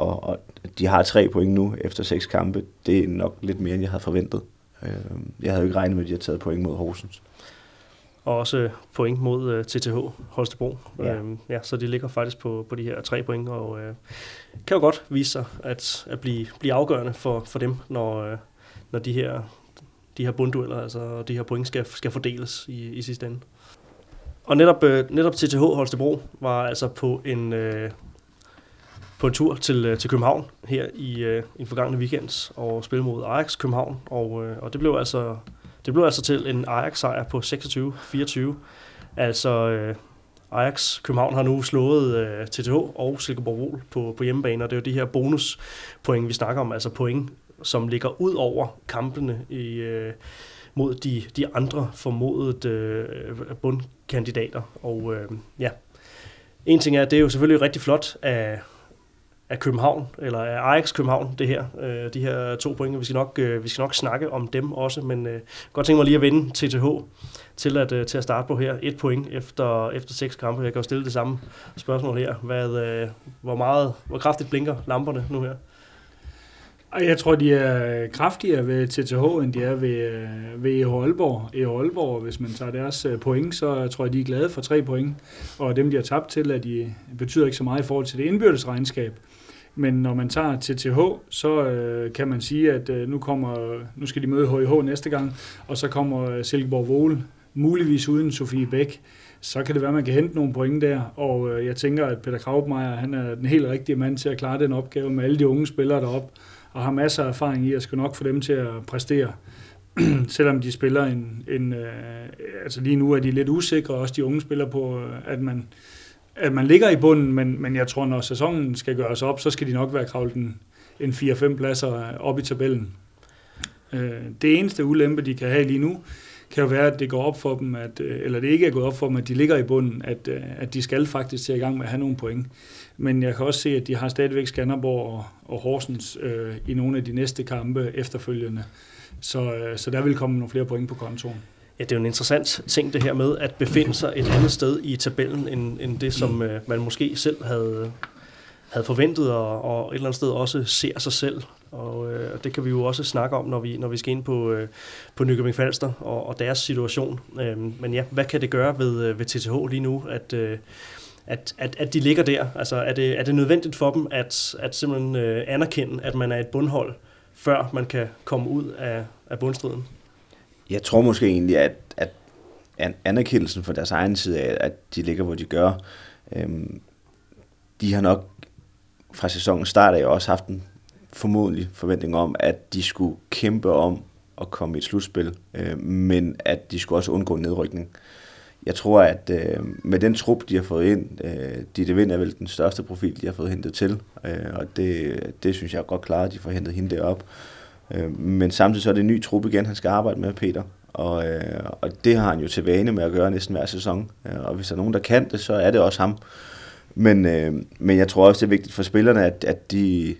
og, og de har tre point nu efter seks kampe. Det er nok lidt mere, end jeg havde forventet. Øh, jeg havde jo ikke regnet med, at de havde taget point mod Horsens. Og også point mod TTH øh, Holstebro. Ja. Øhm, ja, så de ligger faktisk på, på de her tre point, og øh, kan jo godt vise sig at, at blive, blive afgørende for, for dem, når, øh, når de her, de her bunddueller, altså de her point skal, skal fordeles i, i sidste ende. Og netop, øh, netop TTH Holstebro var altså på en, øh, på en tur til, øh, til København her i, øh, en forgangne weekend og spille mod Ajax København, og, øh, og det blev altså det blev altså til en Ajax-sejr på 26-24. Altså øh, Ajax København har nu slået øh, TTH og Silkeborg Vol på, på hjemmebane, og det er jo de her bonuspoint, vi snakker om, altså point, som ligger ud over kampene i, øh, mod de, de andre formodede øh, bundkandidater. Og øh, ja, en ting er, at det er jo selvfølgelig rigtig flot af af København, eller af Ajax København, det her, øh, de her to point. Vi skal, nok, øh, vi skal nok snakke om dem også, men øh, godt tænke mig lige at vinde TTH til at, øh, til at starte på her. Et point efter, efter seks kampe. Jeg kan jo stille det samme spørgsmål her. Hvad, øh, hvor, meget, hvor kraftigt blinker lamperne nu her? Jeg tror, de er kraftigere ved TTH, end de er ved, øh, ved EH Aalborg. EH Aalborg, hvis man tager deres øh, point, så tror jeg, de er glade for tre point. Og dem, de har tabt til, at de betyder ikke så meget i forhold til det indbyrdes regnskab. Men når man tager TTH, så øh, kan man sige, at øh, nu, kommer, nu skal de møde HIH næste gang, og så kommer øh, Silkeborg Vole, muligvis uden Sofie Bæk. Så kan det være, at man kan hente nogle point der, og øh, jeg tænker, at Peter Kraupmeier, han er den helt rigtige mand til at klare den opgave med alle de unge spillere derop, og har masser af erfaring i at skal nok få dem til at præstere. Selvom de spiller en, en øh, altså lige nu er de lidt usikre, også de unge spiller på, øh, at man at man ligger i bunden, men, men jeg tror, når sæsonen skal gøres op, så skal de nok være kravlet en, en 4-5 pladser op i tabellen. Øh, det eneste ulempe, de kan have lige nu, kan jo være, at det går op for dem, at, øh, eller det ikke er gået op for dem, at de ligger i bunden, at, øh, at de skal faktisk til i gang med at have nogle point. Men jeg kan også se, at de har stadigvæk Skanderborg og, og Horsens øh, i nogle af de næste kampe efterfølgende. Så, øh, så der vil komme nogle flere point på kontoen. Ja, det er jo en interessant ting det her med at befinde sig et andet sted i tabellen, end, end det, som øh, man måske selv havde, havde forventet, og, og et eller andet sted også ser sig selv. Og øh, det kan vi jo også snakke om, når vi, når vi skal ind på, øh, på Nykøbing Falster og, og deres situation. Øh, men ja, hvad kan det gøre ved, øh, ved TTH lige nu, at, øh, at, at, at de ligger der? Altså, er det, er det nødvendigt for dem at, at simpelthen øh, anerkende, at man er et bundhold, før man kan komme ud af, af bundstriden? Jeg tror måske egentlig, at, at anerkendelsen for deres egen side af, at de ligger, hvor de gør, øhm, de har nok fra sæsonen start af også haft en formodentlig forventning om, at de skulle kæmpe om at komme i et slutspil, øh, men at de skulle også undgå nedrykning. Jeg tror, at øh, med den trup, de har fået ind, øh, de Vind er vel den største profil, de har fået hentet til, øh, og det, det synes jeg er godt klart, at de får hentet hende derop. Øh, men samtidig så er det en ny trup igen, han skal arbejde med, Peter. Og, øh, og det har han jo til vane med at gøre næsten hver sæson. Øh, og hvis der er nogen, der kan det, så er det også ham. Men, øh, men jeg tror også, det er vigtigt for spillerne, at, at, de,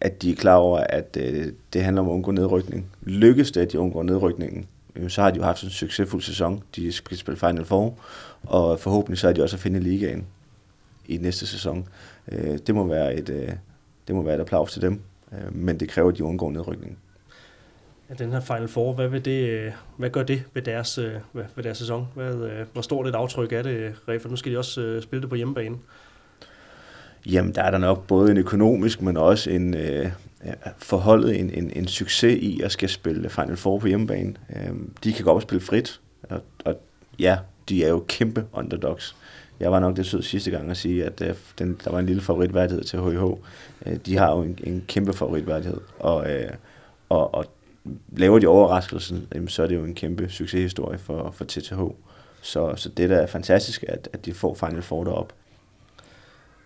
at de er klar over, at øh, det handler om at undgå nedrykning. Lykkes det, at de undgår nedrykningen, øh, så har de jo haft en succesfuld sæson. De skal spille Final Four, og forhåbentlig så er de også at finde ligaen i næste sæson. Øh, det må være et, øh, det må være et applaus til dem, øh, men det kræver, at de undgår nedrykningen af den her Final Four, hvad, vil det, øh, hvad gør det ved deres, øh, ved deres sæson? Hvad, øh, hvor stort et aftryk er det, For nu skal de også spille det på hjemmebane. Jamen, der er der nok både en økonomisk, men også en øh, forholdet en, en, en succes i at skal spille Final Four på hjemmebane. Øh, de kan godt spille frit, og, og ja, de er jo kæmpe underdogs. Jeg var nok det sød sidste gang at sige, at øh, den, der var en lille favoritværdighed til HIH. Øh, de har jo en, en kæmpe favoritværdighed, og, øh, og, og laver de overraskelsen, jamen, så er det jo en kæmpe succeshistorie for, for TTH. Så, så det der er fantastisk, at, at de får Final Four derop.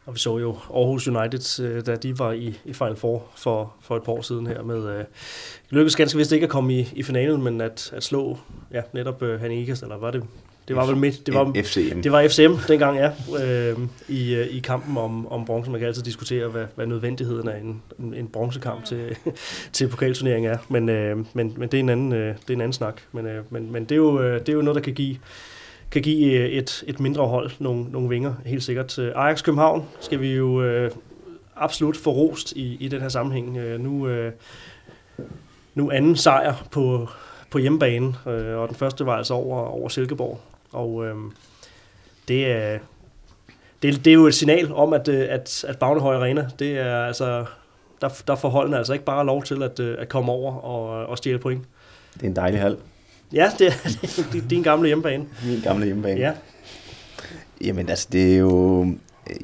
Og vi så jo Aarhus United, øh, da de var i, i Final Four for, for et par år siden her med... Øh, lykkedes ganske vist ikke at komme i, i finalen, men at, at slå ja, netop øh, Ikast, eller var det det var vel midt, det var, FCM. Det var FCM dengang, ja, øh, i, øh, i kampen om, om bronze. Man kan altid diskutere, hvad, hvad nødvendigheden af en, en, bronzekamp til, til pokalturnering er, men, øh, men, men det, er en anden, øh, det er en anden snak. Men, øh, men, men det, er jo, øh, det er jo noget, der kan give, kan give øh, et, et mindre hold nogle, nogle vinger, helt sikkert. Ajax København skal vi jo øh, absolut få rost i, i den her sammenhæng. Øh, nu, øh, nu anden sejr på, på hjemmebane, øh, og den første var altså over, over Silkeborg. Og øh, det, er, det, det er jo et signal om, at, øh, at, at Bagnehøj Arena, det er altså, der, der får holdene altså ikke bare lov til at, øh, at komme over og, og stjæle point. Det er en dejlig hal. Ja, det er, det er din gamle hjemmebane. Min gamle hjemmebane. Ja. Jamen altså, det er jo...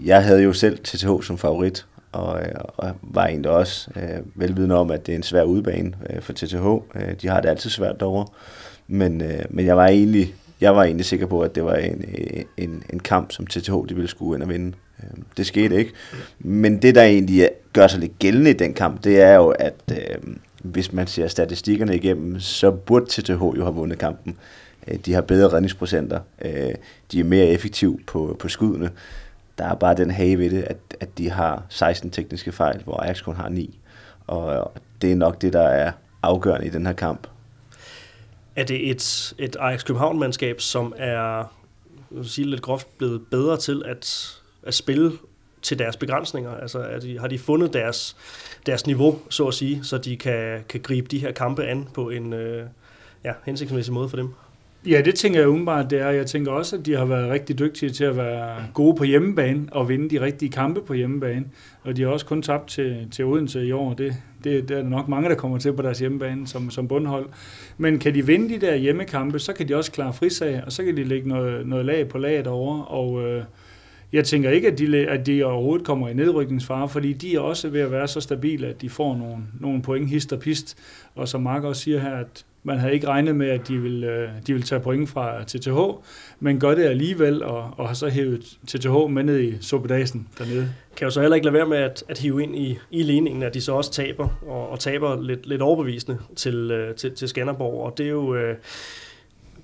Jeg havde jo selv TTH som favorit, og, og var egentlig også øh, velvidende om, at det er en svær udbane øh, for TTH. Øh, de har det altid svært derovre. Men, øh, men jeg var egentlig jeg var egentlig sikker på, at det var en, en, en kamp, som TTH de ville skulle ind og vinde. Øhm, det skete ikke. Men det, der egentlig gør sig lidt gældende i den kamp, det er jo, at øh, hvis man ser statistikkerne igennem, så burde TTH jo have vundet kampen. Øh, de har bedre redningsprocenter. Øh, de er mere effektive på, på skuddene. Der er bare den hage ved det, at, at de har 16 tekniske fejl, hvor Ajax kun har 9. Og det er nok det, der er afgørende i den her kamp. Er det et, et Ajax København-mandskab, som er sige lidt groft blevet bedre til at, at spille til deres begrænsninger? Altså er de, har de fundet deres, deres niveau, så at sige, så de kan, kan gribe de her kampe an på en øh, ja, hensigtsmæssig måde for dem? Ja, det tænker jeg umiddelbart, det er. Jeg tænker også, at de har været rigtig dygtige til at være gode på hjemmebane og vinde de rigtige kampe på hjemmebane. Og de har også kun tabt til, til Odense i år. Det, det, det er nok mange, der kommer til på deres hjemmebane som, som bundhold. Men kan de vinde de der hjemmekampe, så kan de også klare frisag, og så kan de lægge noget, noget lag på lag derovre. Og øh, jeg tænker ikke, at de, at de overhovedet kommer i nedrykningsfare, fordi de er også ved at være så stabile, at de får nogle, nogle point hist og pist. Og som Mark også siger her, at man havde ikke regnet med, at de ville, øh, de ville tage point fra TTH, men gør det alligevel, og, og har så hævet TTH med ned i Sopedasen dernede. Kan jo så heller ikke lade være med at, at hive ind i, i ligningen, at de så også taber, og, og taber lidt, lidt overbevisende til, øh, til, til Skanderborg, og det er jo... Øh,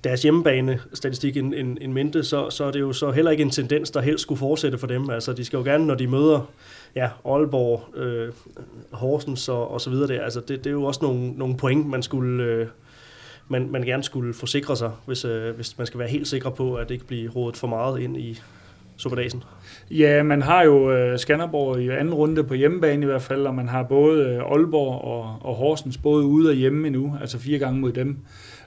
deres hjemmebane-statistik en, en, en mente, så, så er det jo så heller ikke en tendens, der helst skulle fortsætte for dem. Altså, de skal jo gerne, når de møder ja, Aalborg, øh, Horsens og, og så videre der, altså, det, det er jo også nogle, nogle point, man skulle... Øh, man, man gerne skulle forsikre sig, hvis, øh, hvis man skal være helt sikker på, at det ikke bliver rådet for meget ind i Superdagen. Ja, man har jo øh, Skanderborg i anden runde på hjemmebane i hvert fald, og man har både øh, Aalborg og, og Horsens både ude og hjemme endnu, altså fire gange mod dem.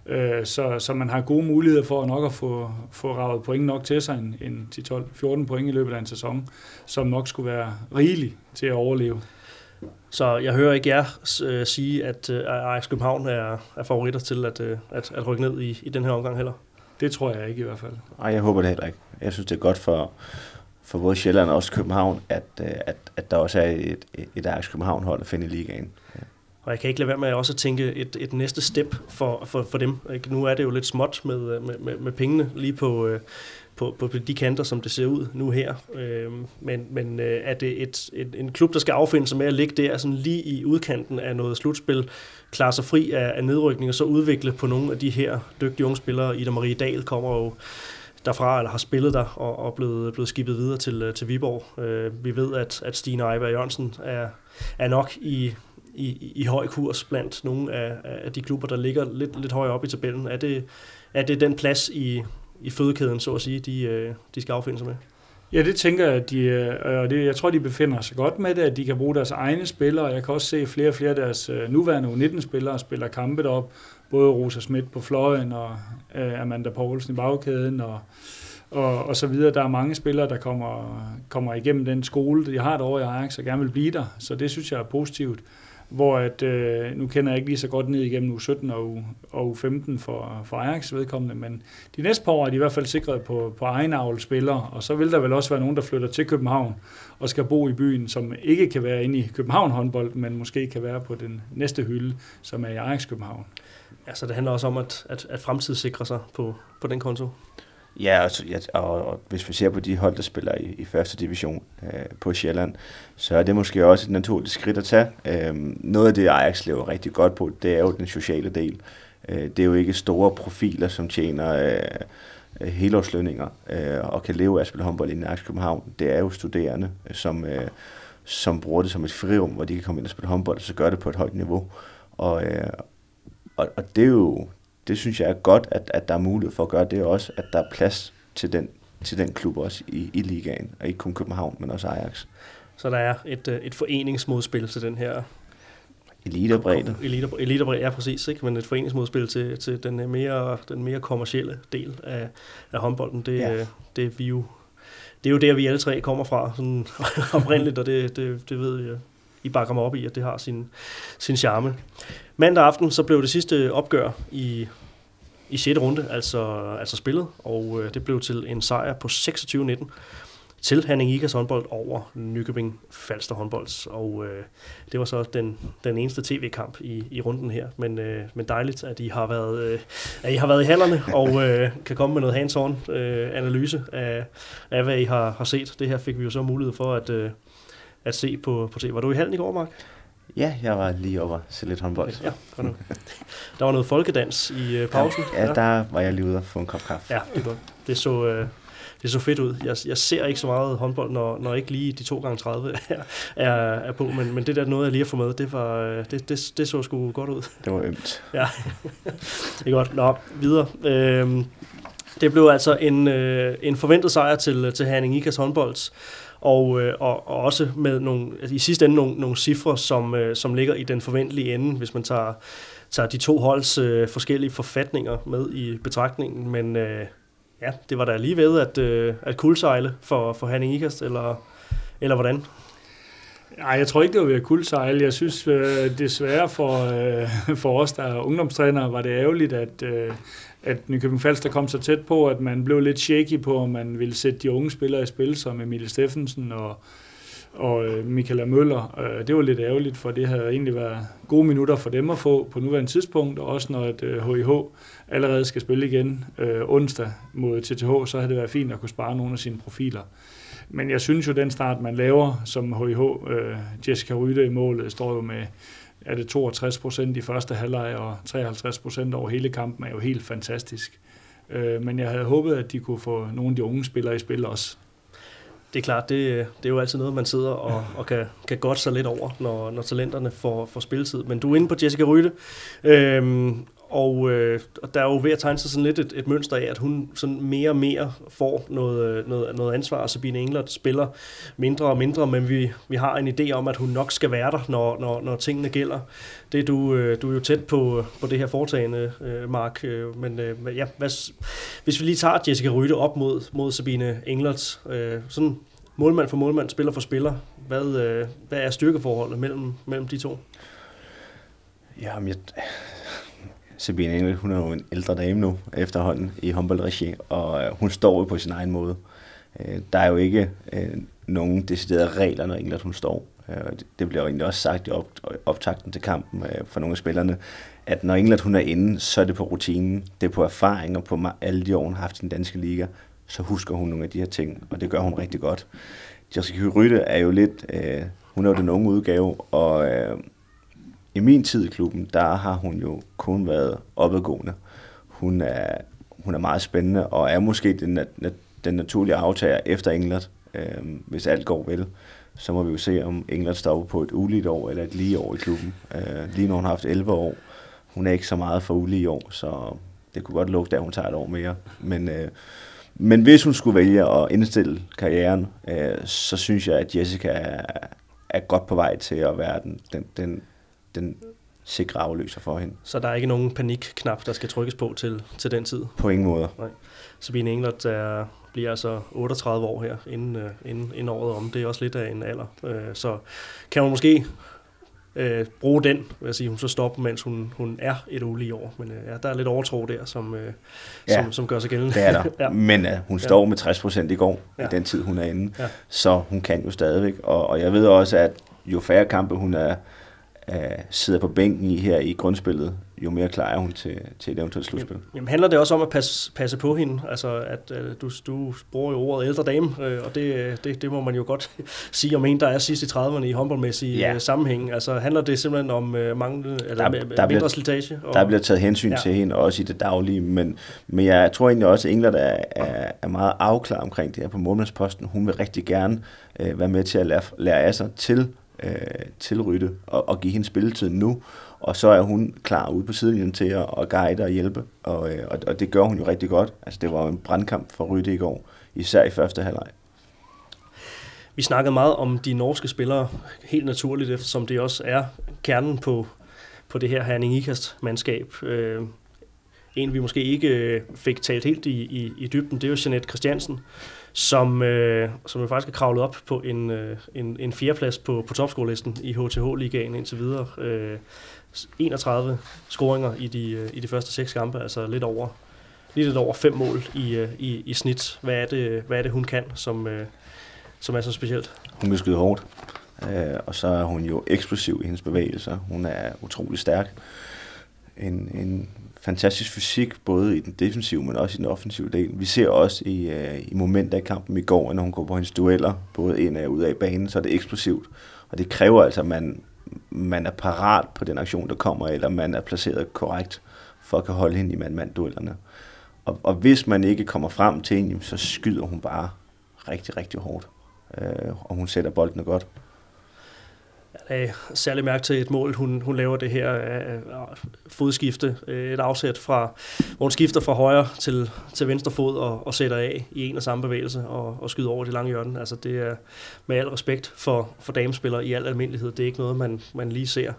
Øh, så, så man har gode muligheder for nok at få, få ravet point nok til sig, en, en 10-12-14 point i løbet af en sæson, som nok skulle være rigeligt til at overleve. Så jeg hører ikke jer uh, sige, at uh, Ajax København er, er favoritter til at, uh, at, at rykke ned i, i den her omgang heller? Det tror jeg ikke i hvert fald. Nej, jeg håber det heller ikke. Jeg synes, det er godt for, for både Sjælland og også København, at, at, at der også er et, et Ajax København-hold at finde i ligaen. Og jeg kan ikke lade være med at også tænke et, et næste step for, for, for dem. Nu er det jo lidt småt med, med, med, med pengene lige på, på, på de kanter, som det ser ud nu her. Øhm, men men øh, er det et, et, en klub, der skal affinde sig med at ligge der sådan lige i udkanten af noget slutspil, klare sig fri af, af nedrykning, og så udvikle på nogle af de her dygtige unge spillere. Ida Marie Dahl kommer jo derfra, eller har spillet der, og, og blevet, blevet skibet videre til, øh, til Viborg. Øh, vi ved, at, at Stine Eiber Jørgensen er, er nok i, i, i høj kurs blandt nogle af, af de klubber, der ligger lidt, lidt højere op i tabellen. Er det, er det den plads i, i fødekæden, så at sige, de, øh, de skal affinde sig med? Ja, det tænker jeg, at de, øh, og det, jeg tror, de befinder sig godt med det, at de kan bruge deres egne spillere. Jeg kan også se flere og flere af deres øh, nuværende U19-spillere spiller kampe op. Både Rosa Schmidt på fløjen og Amanda Poulsen i bagkæden og, og, og så videre. Der er mange spillere, der kommer, kommer igennem den skole, de har over i Ajax og gerne vil blive der. Så det synes jeg er positivt hvor at, øh, nu kender jeg ikke lige så godt ned igennem u 17 og u, og u 15 for, for Ajax vedkommende, men de næste par år er de i hvert fald sikret på, på egen spillere, og så vil der vel også være nogen, der flytter til København og skal bo i byen, som ikke kan være inde i København håndbold, men måske kan være på den næste hylde, som er i Ajax København. Ja, så det handler også om at, at, at fremtidssikre sig på, på den konto. Ja, og, ja og, og hvis vi ser på de hold, der spiller i, i første division øh, på Sjælland, så er det måske også et naturligt skridt at tage. Øh, noget af det, Ajax lever rigtig godt på, det er jo den sociale del. Øh, det er jo ikke store profiler, som tjener øh, helårslønninger øh, og kan leve af at spille håndbold i Ajax København. Det er jo studerende, øh, som, øh, som bruger det som et frirum, hvor de kan komme ind og spille håndbold, og så gør det på et højt niveau. Og, øh, og, og det er jo det synes jeg er godt, at, at der er mulighed for at gøre det også, at der er plads til den, til den klub også i, i ligaen, og ikke kun København, men også Ajax. Så der er et, øh, et foreningsmodspil til den her Eliterbredde. Elite, eliterbredde, ja præcis, ikke? men et foreningsmodspil til, til den, øh, mere, den mere kommercielle del af, af håndbolden, det, ja. Øh, det, vi jo, det er jo der, vi alle tre kommer fra, sådan oprindeligt, og det, det, det ved jeg, I bakker mig op i, at det har sin, sin charme. Mandag aften så blev det sidste opgør i, i 6. runde, altså, altså spillet, og øh, det blev til en sejr på 26-19 til Henning Ikas håndbold over Nykøbing Falster håndbold. Og øh, det var så den, den eneste tv-kamp i, i runden her. Men, øh, men dejligt, at I har været, øh, at I har været i hallerne og øh, kan komme med noget hands-on øh, analyse af, af, hvad I har, har set. Det her fik vi jo så mulighed for at, øh, at se på, på tv. Var du i hallen i går, Mark? Ja, jeg var lige over til lidt håndbold. Ja, godt nu. Der var noget folkedans i uh, pausen. Ja, ja, der var jeg lige ude og få en kop kaffe. Ja, det godt. Det så, uh, det så fedt ud. Jeg, jeg ser ikke så meget håndbold, når, når ikke lige de 2 gange 30 er, er, er på, men, men det der noget, jeg lige har fået med, det, var, øh, det, det, det så sgu godt ud. Det var ømt. ja, det er godt. Nå, videre. Øhm, det blev altså en, øh, en forventet sejr til, til Herning Ikas håndbolds og, øh, og, og også med nogle, altså i sidste ende nogle, nogle cifre, som, øh, som ligger i den forventelige ende, hvis man tager, tager de to holds øh, forskellige forfatninger med i betragtningen. Men øh, ja, det var da lige ved at, øh, at kuldsejle for, for Hanning Ikast, eller, eller hvordan? Nej, jeg tror ikke, det var ved at kuldsejle. Jeg synes øh, desværre for, øh, for os, der er ungdomstrænere, var det ærgerligt, at, øh, at Nykøbing Falster kom så tæt på, at man blev lidt shaky på, om man ville sætte de unge spillere i spil, som Emilie Steffensen og, og øh, Michaela Møller. Øh, det var lidt ærgerligt, for det havde egentlig været gode minutter for dem at få på nuværende tidspunkt, og også når et HIH øh, allerede skal spille igen øh, onsdag mod TTH, så havde det været fint at kunne spare nogle af sine profiler. Men jeg synes jo, den start, man laver som HIH, Jessica Rytte i målet, står jo med er det 62 procent i første halvleg og 53 procent over hele kampen, er jo helt fantastisk. Øh, men jeg havde håbet, at de kunne få nogle af de unge spillere i spil også det er klart, det, det er jo altid noget, man sidder og, og kan, kan godt sig lidt over, når, når talenterne får, får spilletid. Men du er inde på Jessica Rytte, øhm, og, øh, og der er jo ved at tegne sig sådan lidt et, et mønster af, at hun sådan mere og mere får noget, øh, noget, noget ansvar, og Sabine Englert spiller mindre og mindre, men vi, vi har en idé om, at hun nok skal være der, når, når, når tingene gælder. Det er du, øh, du er jo tæt på, på det her foretagende, øh, Mark, øh, men øh, ja, hvad, hvis vi lige tager Jessica Rytte op mod, mod Sabine Englert, øh, sådan målmand for målmand, spiller for spiller, hvad, øh, hvad er styrkeforholdet mellem, mellem de to? Jamen, jeg, Sabine Engel, hun er jo en ældre dame nu efterhånden i håndboldregi, og øh, hun står jo på sin egen måde. Øh, der er jo ikke øh, nogen deciderede regler, når England hun står. det bliver jo egentlig også sagt i optakten til kampen for nogle af spillerne, at når England hun er inde, så er det på rutinen, det er på erfaring og på alle de år, hun har haft i den danske liga, så husker hun nogle af de her ting, og det gør hun rigtig godt. Jessica Rytte er jo lidt, øh, hun er jo den unge udgave, og øh, i min tid i klubben, der har hun jo kun været opadgående. Hun er, hun er meget spændende, og er måske den, den naturlige aftager efter England, øh, hvis alt går vel. Så må vi jo se, om England stopper på et uligt år eller et lige år i klubben. Øh, lige nu har hun haft 11 år. Hun er ikke så meget for ulige år, så det kunne godt lugte, at hun tager et år mere. Men, øh, men hvis hun skulle vælge at indstille karrieren, øh, så synes jeg, at Jessica er, er godt på vej til at være den, den, den den sikre afløser for hende. Så der er ikke nogen panikknap, der skal trykkes på til, til den tid? På ingen måde. Nej. Sabine Englert der bliver altså 38 år her, inden, uh, inden, inden året om. Det er også lidt af en alder. Uh, så kan hun måske uh, bruge den, vil jeg sige, hun så stopper, mens hun, hun er et ulige år. Men uh, ja, der er lidt overtro der, som, uh, ja, som, som gør sig gældende. det er der. ja. Men uh, hun står ja. med 60 procent i går, ja. i den tid, hun er inde. Ja. Så hun kan jo stadigvæk. Og, og jeg ved også, at jo færre kampe hun er øh, sidder på bænken i her i grundspillet, jo mere klar er hun til, til et eventuelt slutspil. Jamen, handler det også om at passe, passe på hende? Altså, at øh, du, du bruger jo ordet ældre dame, øh, og det, det, det må man jo godt sige om en, der er sidst i 30'erne i håndboldmæssig ja. øh, sammenhæng. Altså, handler det simpelthen om øh, mange, eller der, der mindre bliver, slitage? Og, der bliver taget hensyn ja. til hende, også i det daglige, men, men jeg tror egentlig også, at England er, er, er meget afklaret omkring det her på målmandsposten. Hun vil rigtig gerne øh, være med til at lære, lære af sig til øh, til Rytte og, og give hende spilletid nu. Og så er hun klar ude på sidelinjen til at, at guide og hjælpe, og, øh, og, og det gør hun jo rigtig godt. Altså det var jo en brandkamp for Rytte i går, især i første halvleg. Vi snakkede meget om de norske spillere, helt naturligt, eftersom det også er kernen på, på det her Herning Ikast-mandskab. Øh, en, vi måske ikke fik talt helt i, i, i dybden, det er jo Jeanette Christiansen, som, øh, som jo faktisk er kravlet op på en, øh, en, en fjerdeplads på, på topskolelisten i HTH-ligaen indtil videre. Øh, 31 scoringer i de, øh, i de første seks kampe, altså lidt over, lidt, lidt over fem mål i, øh, i, i snit. Hvad er, det, hvad er det, hun kan, som, øh, som er så specielt? Hun kan skyde hårdt, øh, og så er hun jo eksplosiv i hendes bevægelser. Hun er utrolig stærk. En, en fantastisk fysik, både i den defensive, men også i den offensive del. Vi ser også i, øh, i momenter i kampen i går, når hun går på hendes dueller, både ind og ud af banen, så er det eksplosivt. Og det kræver altså, at man, man er parat på den aktion, der kommer, eller man er placeret korrekt, for at kan holde hende i mand-mand-duellerne. Og, og hvis man ikke kommer frem til hende, så skyder hun bare rigtig, rigtig hårdt. Øh, og hun sætter bolden godt lagde særlig mærke til et mål, hun, hun laver det her øh, øh, fodskifte, øh, et afsæt fra, hvor hun skifter fra højre til, til venstre fod og, og sætter af i en og samme bevægelse og, og skyder over det lange hjørne. Altså det er med al respekt for, for damespillere i al almindelighed, det er ikke noget, man, man lige ser.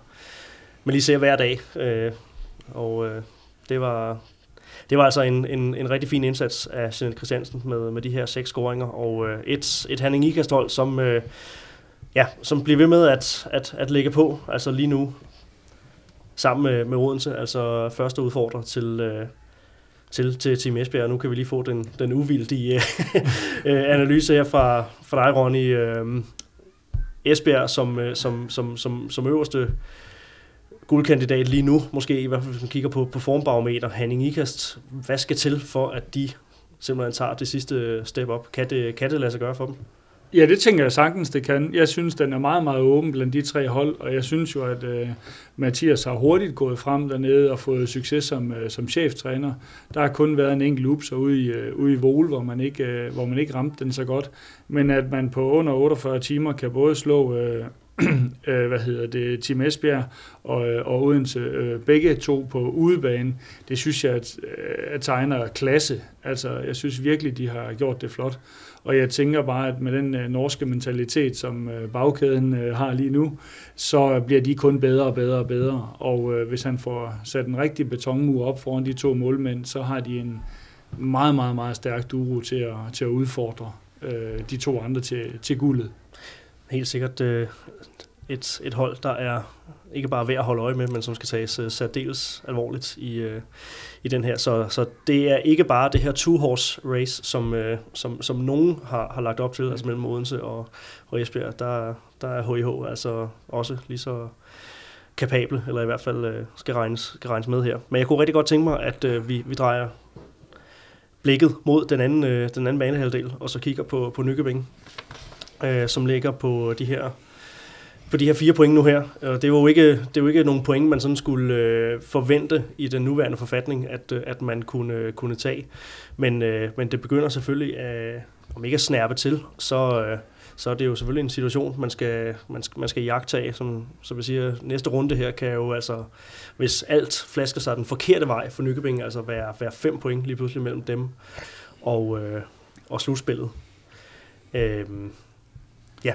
Man lige ser hver dag, øh, og øh, det var, det var altså en, en, en rigtig fin indsats af Jeanette Christiansen med, med de her seks scoringer, og øh, et, et Hanning Ikast-hold, som... øh, ja, som bliver ved med at, at, at lægge på, altså lige nu, sammen med, med Odense, altså første udfordrer til, øh, til, til Team Esbjerg. Nu kan vi lige få den, den uvildige øh, øh, analyse her fra, fra dig, Ronny. Øh, Esbjerg som, øh, som, som, som, som øverste guldkandidat lige nu, måske i hvert fald hvis man kigger på, på formbarometer, Hanning Ikast, hvad skal til for, at de simpelthen tager det sidste step op? Kan det, kan det lade sig gøre for dem? Ja, det tænker jeg sagtens, det kan. Jeg synes, den er meget, meget åben blandt de tre hold, og jeg synes jo, at uh, Mathias har hurtigt gået frem dernede og fået succes som, uh, som cheftræner. Der har kun været en enkelt ups ude i, uh, ude i Vol, hvor man, ikke, uh, hvor man ikke ramte den så godt. Men at man på under 48 timer kan både slå uh, hvad hedder det, Team Esbjerg og, og Odense, begge to på udebane, det synes jeg at, at tegner klasse. Altså, jeg synes virkelig, de har gjort det flot. Og jeg tænker bare, at med den øh, norske mentalitet, som øh, bagkæden øh, har lige nu, så bliver de kun bedre og bedre og bedre. Og øh, hvis han får sat en rigtig betonmur op foran de to målmænd, så har de en meget, meget, meget stærk duo til at, til at udfordre øh, de to andre til, til guldet. Helt sikkert øh, et, et hold, der er ikke bare værd at holde øje med, men som skal tages uh, særdeles alvorligt i, uh, i den her. Så, så det er ikke bare det her two-horse race, som, uh, som, som nogen har, har lagt op til, altså mellem Odense og, og Esbjerg. Der, der er HIH altså også lige så kapable, eller i hvert fald uh, skal, regnes, skal regnes med her. Men jeg kunne rigtig godt tænke mig, at uh, vi, vi drejer blikket mod den anden, uh, den anden banehalvdel, og så kigger på, på Nykøbing, uh, som ligger på de her på de her fire point nu her. Og det er jo ikke, det er jo ikke nogen point, man sådan skulle øh, forvente i den nuværende forfatning, at, øh, at man kunne, øh, kunne tage. Men, øh, men det begynder selvfølgelig, at, om ikke at snærpe til, så, øh, så er det jo selvfølgelig en situation, man skal, man skal, man skal jagtage. Som, som jeg siger, næste runde her kan jo altså, hvis alt flasker sig den forkerte vej for Nykøbing, altså være, være fem point lige pludselig mellem dem og, øh, og slutspillet. Øh, ja,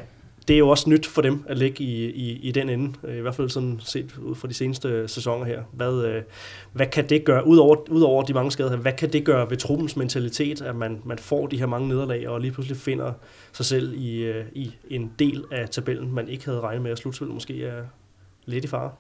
det er jo også nyt for dem at ligge i, i, i den ende, øh, i hvert fald sådan set ud fra de seneste sæsoner her. Hvad, øh, hvad kan det gøre, udover, udover de mange skader her, hvad kan det gøre ved truppens mentalitet, at man, man får de her mange nederlag og lige pludselig finder sig selv i, øh, i en del af tabellen, man ikke havde regnet med, at slutspillet måske er lidt i fare?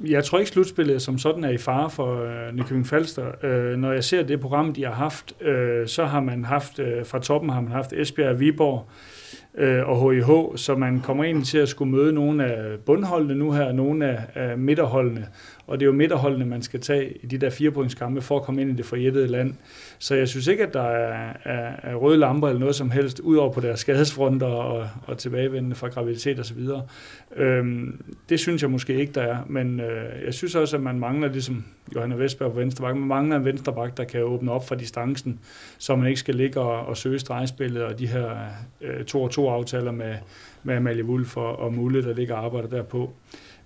Jeg tror ikke, slutspillet som sådan er i fare for øh, Nykøbing Falster. Øh, når jeg ser det program, de har haft, øh, så har man haft, øh, fra toppen har man haft Esbjerg og Viborg, øh, Øh, og HIH, så man kommer ind til at skulle møde nogle af bundholdene nu her, nogle af, af midterholdene, og det er jo midterholdene, man skal tage i de der firepointskampe for at komme ind i det forjættede land. Så jeg synes ikke, at der er, er, er røde lamper eller noget som helst, udover på deres skadesfronter og, og tilbagevendende fra graviditet osv. Øhm, det synes jeg måske ikke, der er, men øh, jeg synes også, at man mangler, ligesom Johanna Vestberg på venstre bak, man mangler en venstre bak, der kan åbne op for distancen, så man ikke skal ligge og, og søge stregspillet og de her øh, to og to aftaler med, med Amalie Wulf og, og Mulle, der ligger og arbejder derpå.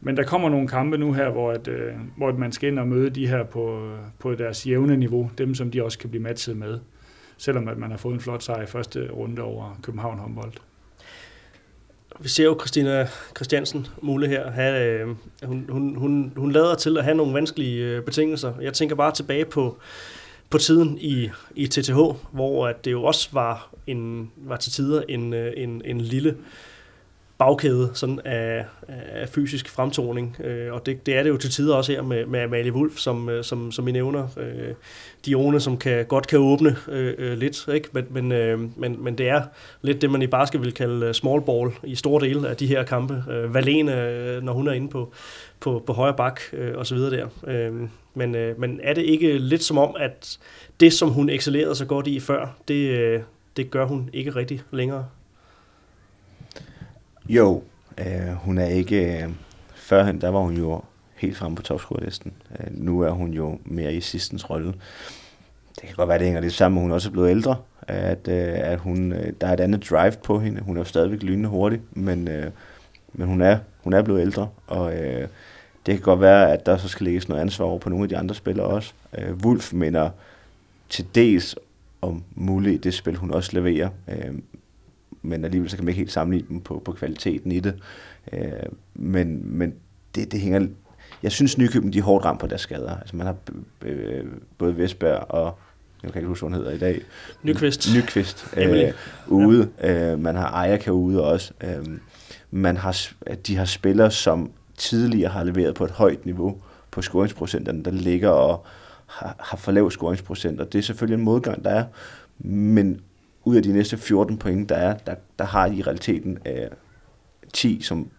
Men der kommer nogle kampe nu her, hvor, at, øh, hvor man skal ind og møde de her på, på deres jævne niveau, dem som de også kan blive matchet med, selvom at man har fået en flot sejr i første runde over København håndbold. Vi ser jo Christina Christiansen Mule her. Have, øh, hun, hun, hun, hun lader til at have nogle vanskelige øh, betingelser. Jeg tænker bare tilbage på, på tiden i, i TTH, hvor at det jo også var, en, var til tider en, øh, en, en lille øh, bagkæde sådan af, af fysisk fremtoning. Øh, og det, det er det jo til tider også her med, med Amalie Wolf, som, øh, som, som I nævner. Øh, Dione, som kan, godt kan åbne øh, øh, lidt, ikke? Men, men, øh, men, men det er lidt det, man i basket vil kalde øh, small ball i store dele af de her kampe. Øh, Valene, øh, når hun er inde på, på, på højre bak øh, og så videre der. Øh, men, øh, men er det ikke lidt som om, at det, som hun excellerede så godt i før, det, øh, det gør hun ikke rigtig længere? Jo, øh, hun er ikke... Øh, førhen, der var hun jo helt fremme på topscorerlisten. Øh, nu er hun jo mere i sidstens rolle. Det kan godt være, det hænger lidt sammen, hun også er blevet ældre. At, øh, at hun, øh, der er et andet drive på hende. Hun er jo stadigvæk lynende hurtig, men, øh, men hun, er, hun er blevet ældre. Og øh, det kan godt være, at der så skal lægges noget ansvar over på nogle af de andre spillere også. Øh, Wolf mener til dels om muligt det spil, hun også leverer. Øh, men alligevel så kan man ikke helt sammenligne dem på, på kvaliteten i det. Øh, men men det, det hænger... Jeg synes, Nykøben de er hårdt ramt på deres skader. Altså man har øh, både Vestberg og jeg kan ikke huske, hvad hun hedder i dag. Nykvist. Nykvist øh, ude. Ja. Øh, man har Ejaka ude også. Øh, man har, de har spillere, som tidligere har leveret på et højt niveau på scoringsprocenterne, der ligger og har, har for lav scoringsprocent, og det er selvfølgelig en modgang, der er, men ud af de næste 14 point, der er, der, der har de i realiteten øh, 10, som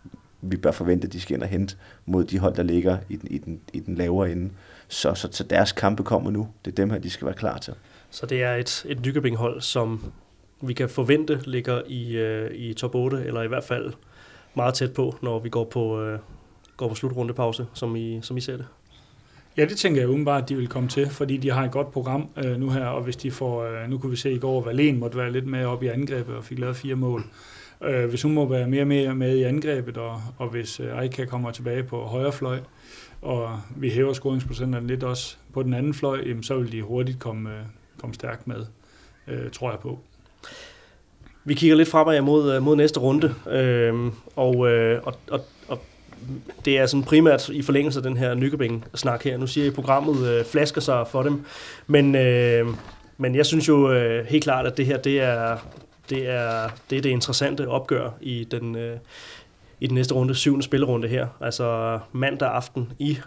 vi bør forvente, at de skal ind og hente mod de hold, der ligger i den, i den, i den lavere ende. Så, så, så deres kampe kommer nu. Det er dem her, de skal være klar til. Så det er et, et Nykøbing-hold, som vi kan forvente ligger i, øh, i top 8, eller i hvert fald meget tæt på, når vi går på, øh, går på slutrundepause, som I, som I ser det. Ja, det tænker jeg umiddelbart, at de vil komme til, fordi de har et godt program øh, nu her, og hvis de får, øh, nu kunne vi se i går, at Valen måtte være lidt med op i angrebet og fik lavet fire mål. Øh, hvis hun må være mere og mere med i angrebet, og, og hvis øh, Eika kommer tilbage på højre fløj, og vi hæver scoringsprocenterne lidt også på den anden fløj, jamen, så vil de hurtigt komme, øh, komme stærkt med, øh, tror jeg på. Vi kigger lidt fremad mod, øh, mod næste runde, øh, og, øh, og, og, og det er sådan primært i forlængelse af den her Nykøbing-snak her. Nu siger jeg, at programmet øh, flasker sig for dem, men, øh, men jeg synes jo øh, helt klart, at det her det er, det er det, er det interessante opgør i den, øh, i den næste runde, syvende spillerunde her. Altså mandag aften i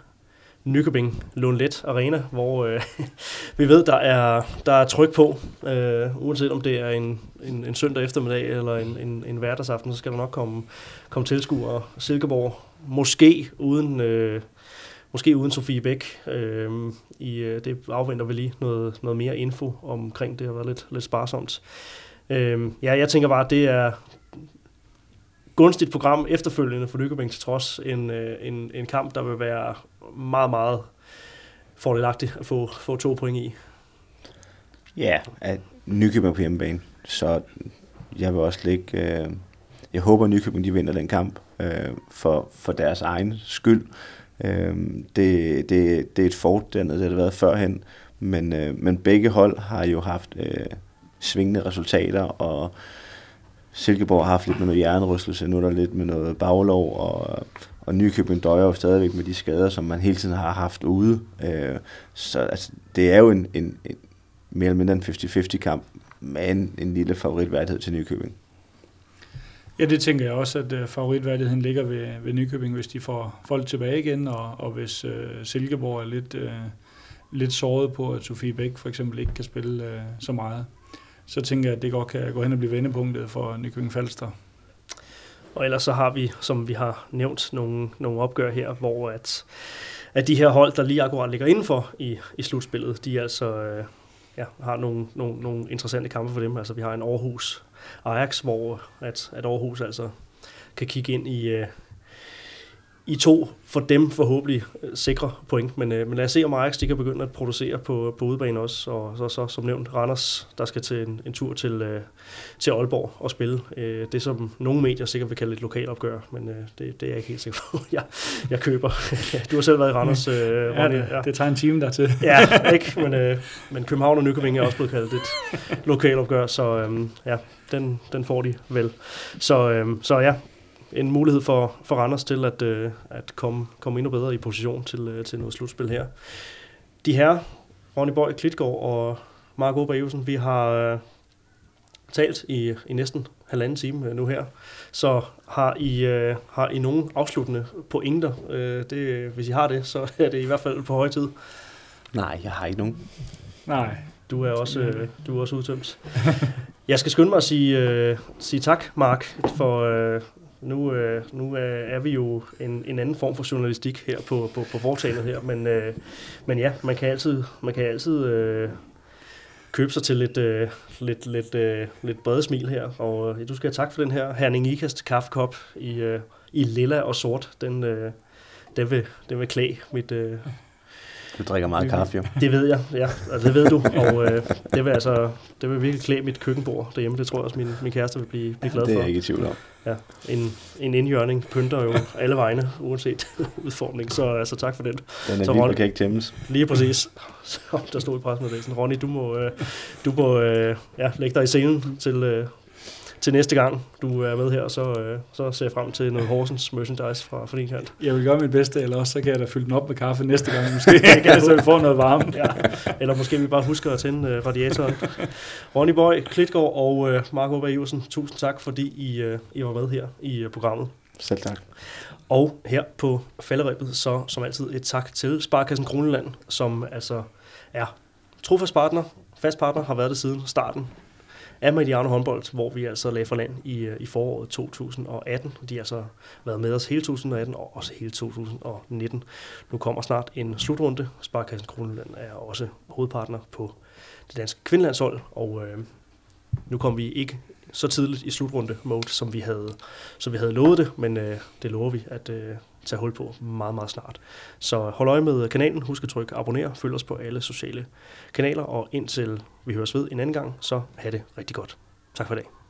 Nykøbing Lundlet Arena, hvor øh, vi ved, der er, der er tryk på. Øh, uanset om det er en, en, en søndag eftermiddag eller en, en, en hverdagsaften, så skal der nok komme, komme tilskuere. Silkeborg måske uden... Øh, måske uden Sofie Bæk. Øh, i, øh, det afventer vi lige noget, noget mere info omkring det. Det har været lidt, lidt sparsomt. Øh, ja, jeg tænker bare, at det er gunstigt program efterfølgende for Lykkebæk til trods en, øh, en, en kamp, der vil være meget, meget fordelagtig at få, få to point i. Ja, at Nykøbing på hjemmebane, så jeg vil også lægge... Øh, jeg håber, at Nykøbing de vinder den kamp øh, for, for deres egen skyld. Øh, det, det, det er et fort dernede, det har det været førhen, men, øh, men begge hold har jo haft øh, svingende resultater, og Silkeborg har haft lidt med noget hjernerystelse, nu er der lidt med noget baglov, og, og Nykøbing døjer jo stadigvæk med de skader, som man hele tiden har haft ude. Øh, så altså, det er jo en, en, en mere eller mindre en 50-50 kamp, men en lille favoritværdighed til Nykøbing. Ja, det tænker jeg også, at øh, favoritværdigheden ligger ved, ved Nykøbing, hvis de får folk tilbage igen, og, og hvis øh, Silkeborg er lidt, øh, lidt såret på, at Sofie Bæk for eksempel ikke kan spille øh, så meget så tænker jeg, at det godt kan gå hen og blive vendepunktet for Nykøbing Falster. Og ellers så har vi, som vi har nævnt, nogle, nogle opgør her, hvor at, at de her hold, der lige akkurat ligger indenfor i, i slutspillet, de altså øh, ja, har nogle, nogle, nogle interessante kampe for dem. Altså vi har en Aarhus Ajax, hvor at, at Aarhus altså kan kigge ind i, øh, i to for dem forhåbentlig øh, sikre point. Men, øh, men lad os se, om Ajax de kan begynde at producere på, på udebane også. Og så, så som nævnt, Randers, der skal til en, en tur til, øh, til Aalborg og spille. Øh, det som nogle medier sikkert vil kalde et lokalopgør, men øh, det, det er jeg ikke helt sikker på, jeg, jeg køber. du har selv været i Randers, øh, ja, Ronny. Ja. Det tager en time dertil. ja, ikke? Men, øh, men København og Nykøbing er også blevet kaldt et lokalopgør, så øh, ja, den, den får de vel. Så, øh, så ja, en mulighed for, for Randers til at, øh, at komme, komme endnu bedre i position til, øh, til noget slutspil her. De her, Ronny Bøj Klitgaard og Mark Ober vi har øh, talt i, i næsten halvanden time øh, nu her. Så har I, øh, har I nogen afsluttende pointer? Øh, det, hvis I har det, så er det i hvert fald på høje tid. Nej, jeg har ikke nogen. Nej. Du er også, øh, du er også udtømt. Jeg skal skynde mig at sige, øh, sige tak, Mark, for, øh, nu, øh, nu øh, er vi jo en, en anden form for journalistik her på, på, på foretagendet her, men, øh, men ja, man kan altid, man kan altid øh, købe sig til lidt, øh, lidt, lidt, øh, lidt brede smil her, og øh, du skal have tak for den her Herning Ikast kaffekop i, øh, i lilla og sort. Den, øh, den, vil, den vil klæde mit, øh, du drikker meget kaffe, jo. Det ved jeg, ja. Det ved du. Og øh, det, vil altså, det vil virkelig klæde mit køkkenbord derhjemme. Det tror jeg også, min, min kæreste vil blive, blive glad for. Det er jeg ikke i tvivl om. Ja, en, en indjørning pynter jo alle vegne, uanset udformning. Så altså, tak for den. Den er så, Ronny, kan ikke tæmmes. Lige præcis. Så, der stod i pressemeddelelsen. Ronny, du må, øh, du må øh, ja, lægge dig i scenen til, øh, til næste gang, du er med her, så, øh, så ser jeg frem til noget Horsens merchandise fra, fra din kant. Jeg vil gøre mit bedste, eller også så kan jeg da fylde den op med kaffe næste gang, måske, kan, så vi får noget varme. ja. Eller måske vi bare husker at tænde øh, radiatoren. Ronny Boy, Klitgaard og øh, Marco Berg tusind tak, fordi I, øh, I var med her i øh, programmet. Selv tak. Og her på falderæbet, så som altid et tak til Sparkassen Kroneland, som altså er trofast partner, fast partner, har været det siden starten af Mediano håndbold, hvor vi altså lagde for land i, øh, i foråret 2018. De har så været med os hele 2018 og også hele 2019. Nu kommer snart en slutrunde. Sparkassen Kroneland er også hovedpartner på det danske kvindelandshold, og øh, nu kom vi ikke så tidligt i slutrunde mode, som vi havde, som vi havde lovet det, men øh, det lover vi at øh, tage hul på meget, meget snart. Så hold øje med kanalen, husk at trykke abonner, følg os på alle sociale kanaler, og indtil vi høres ved en anden gang, så have det rigtig godt. Tak for i dag.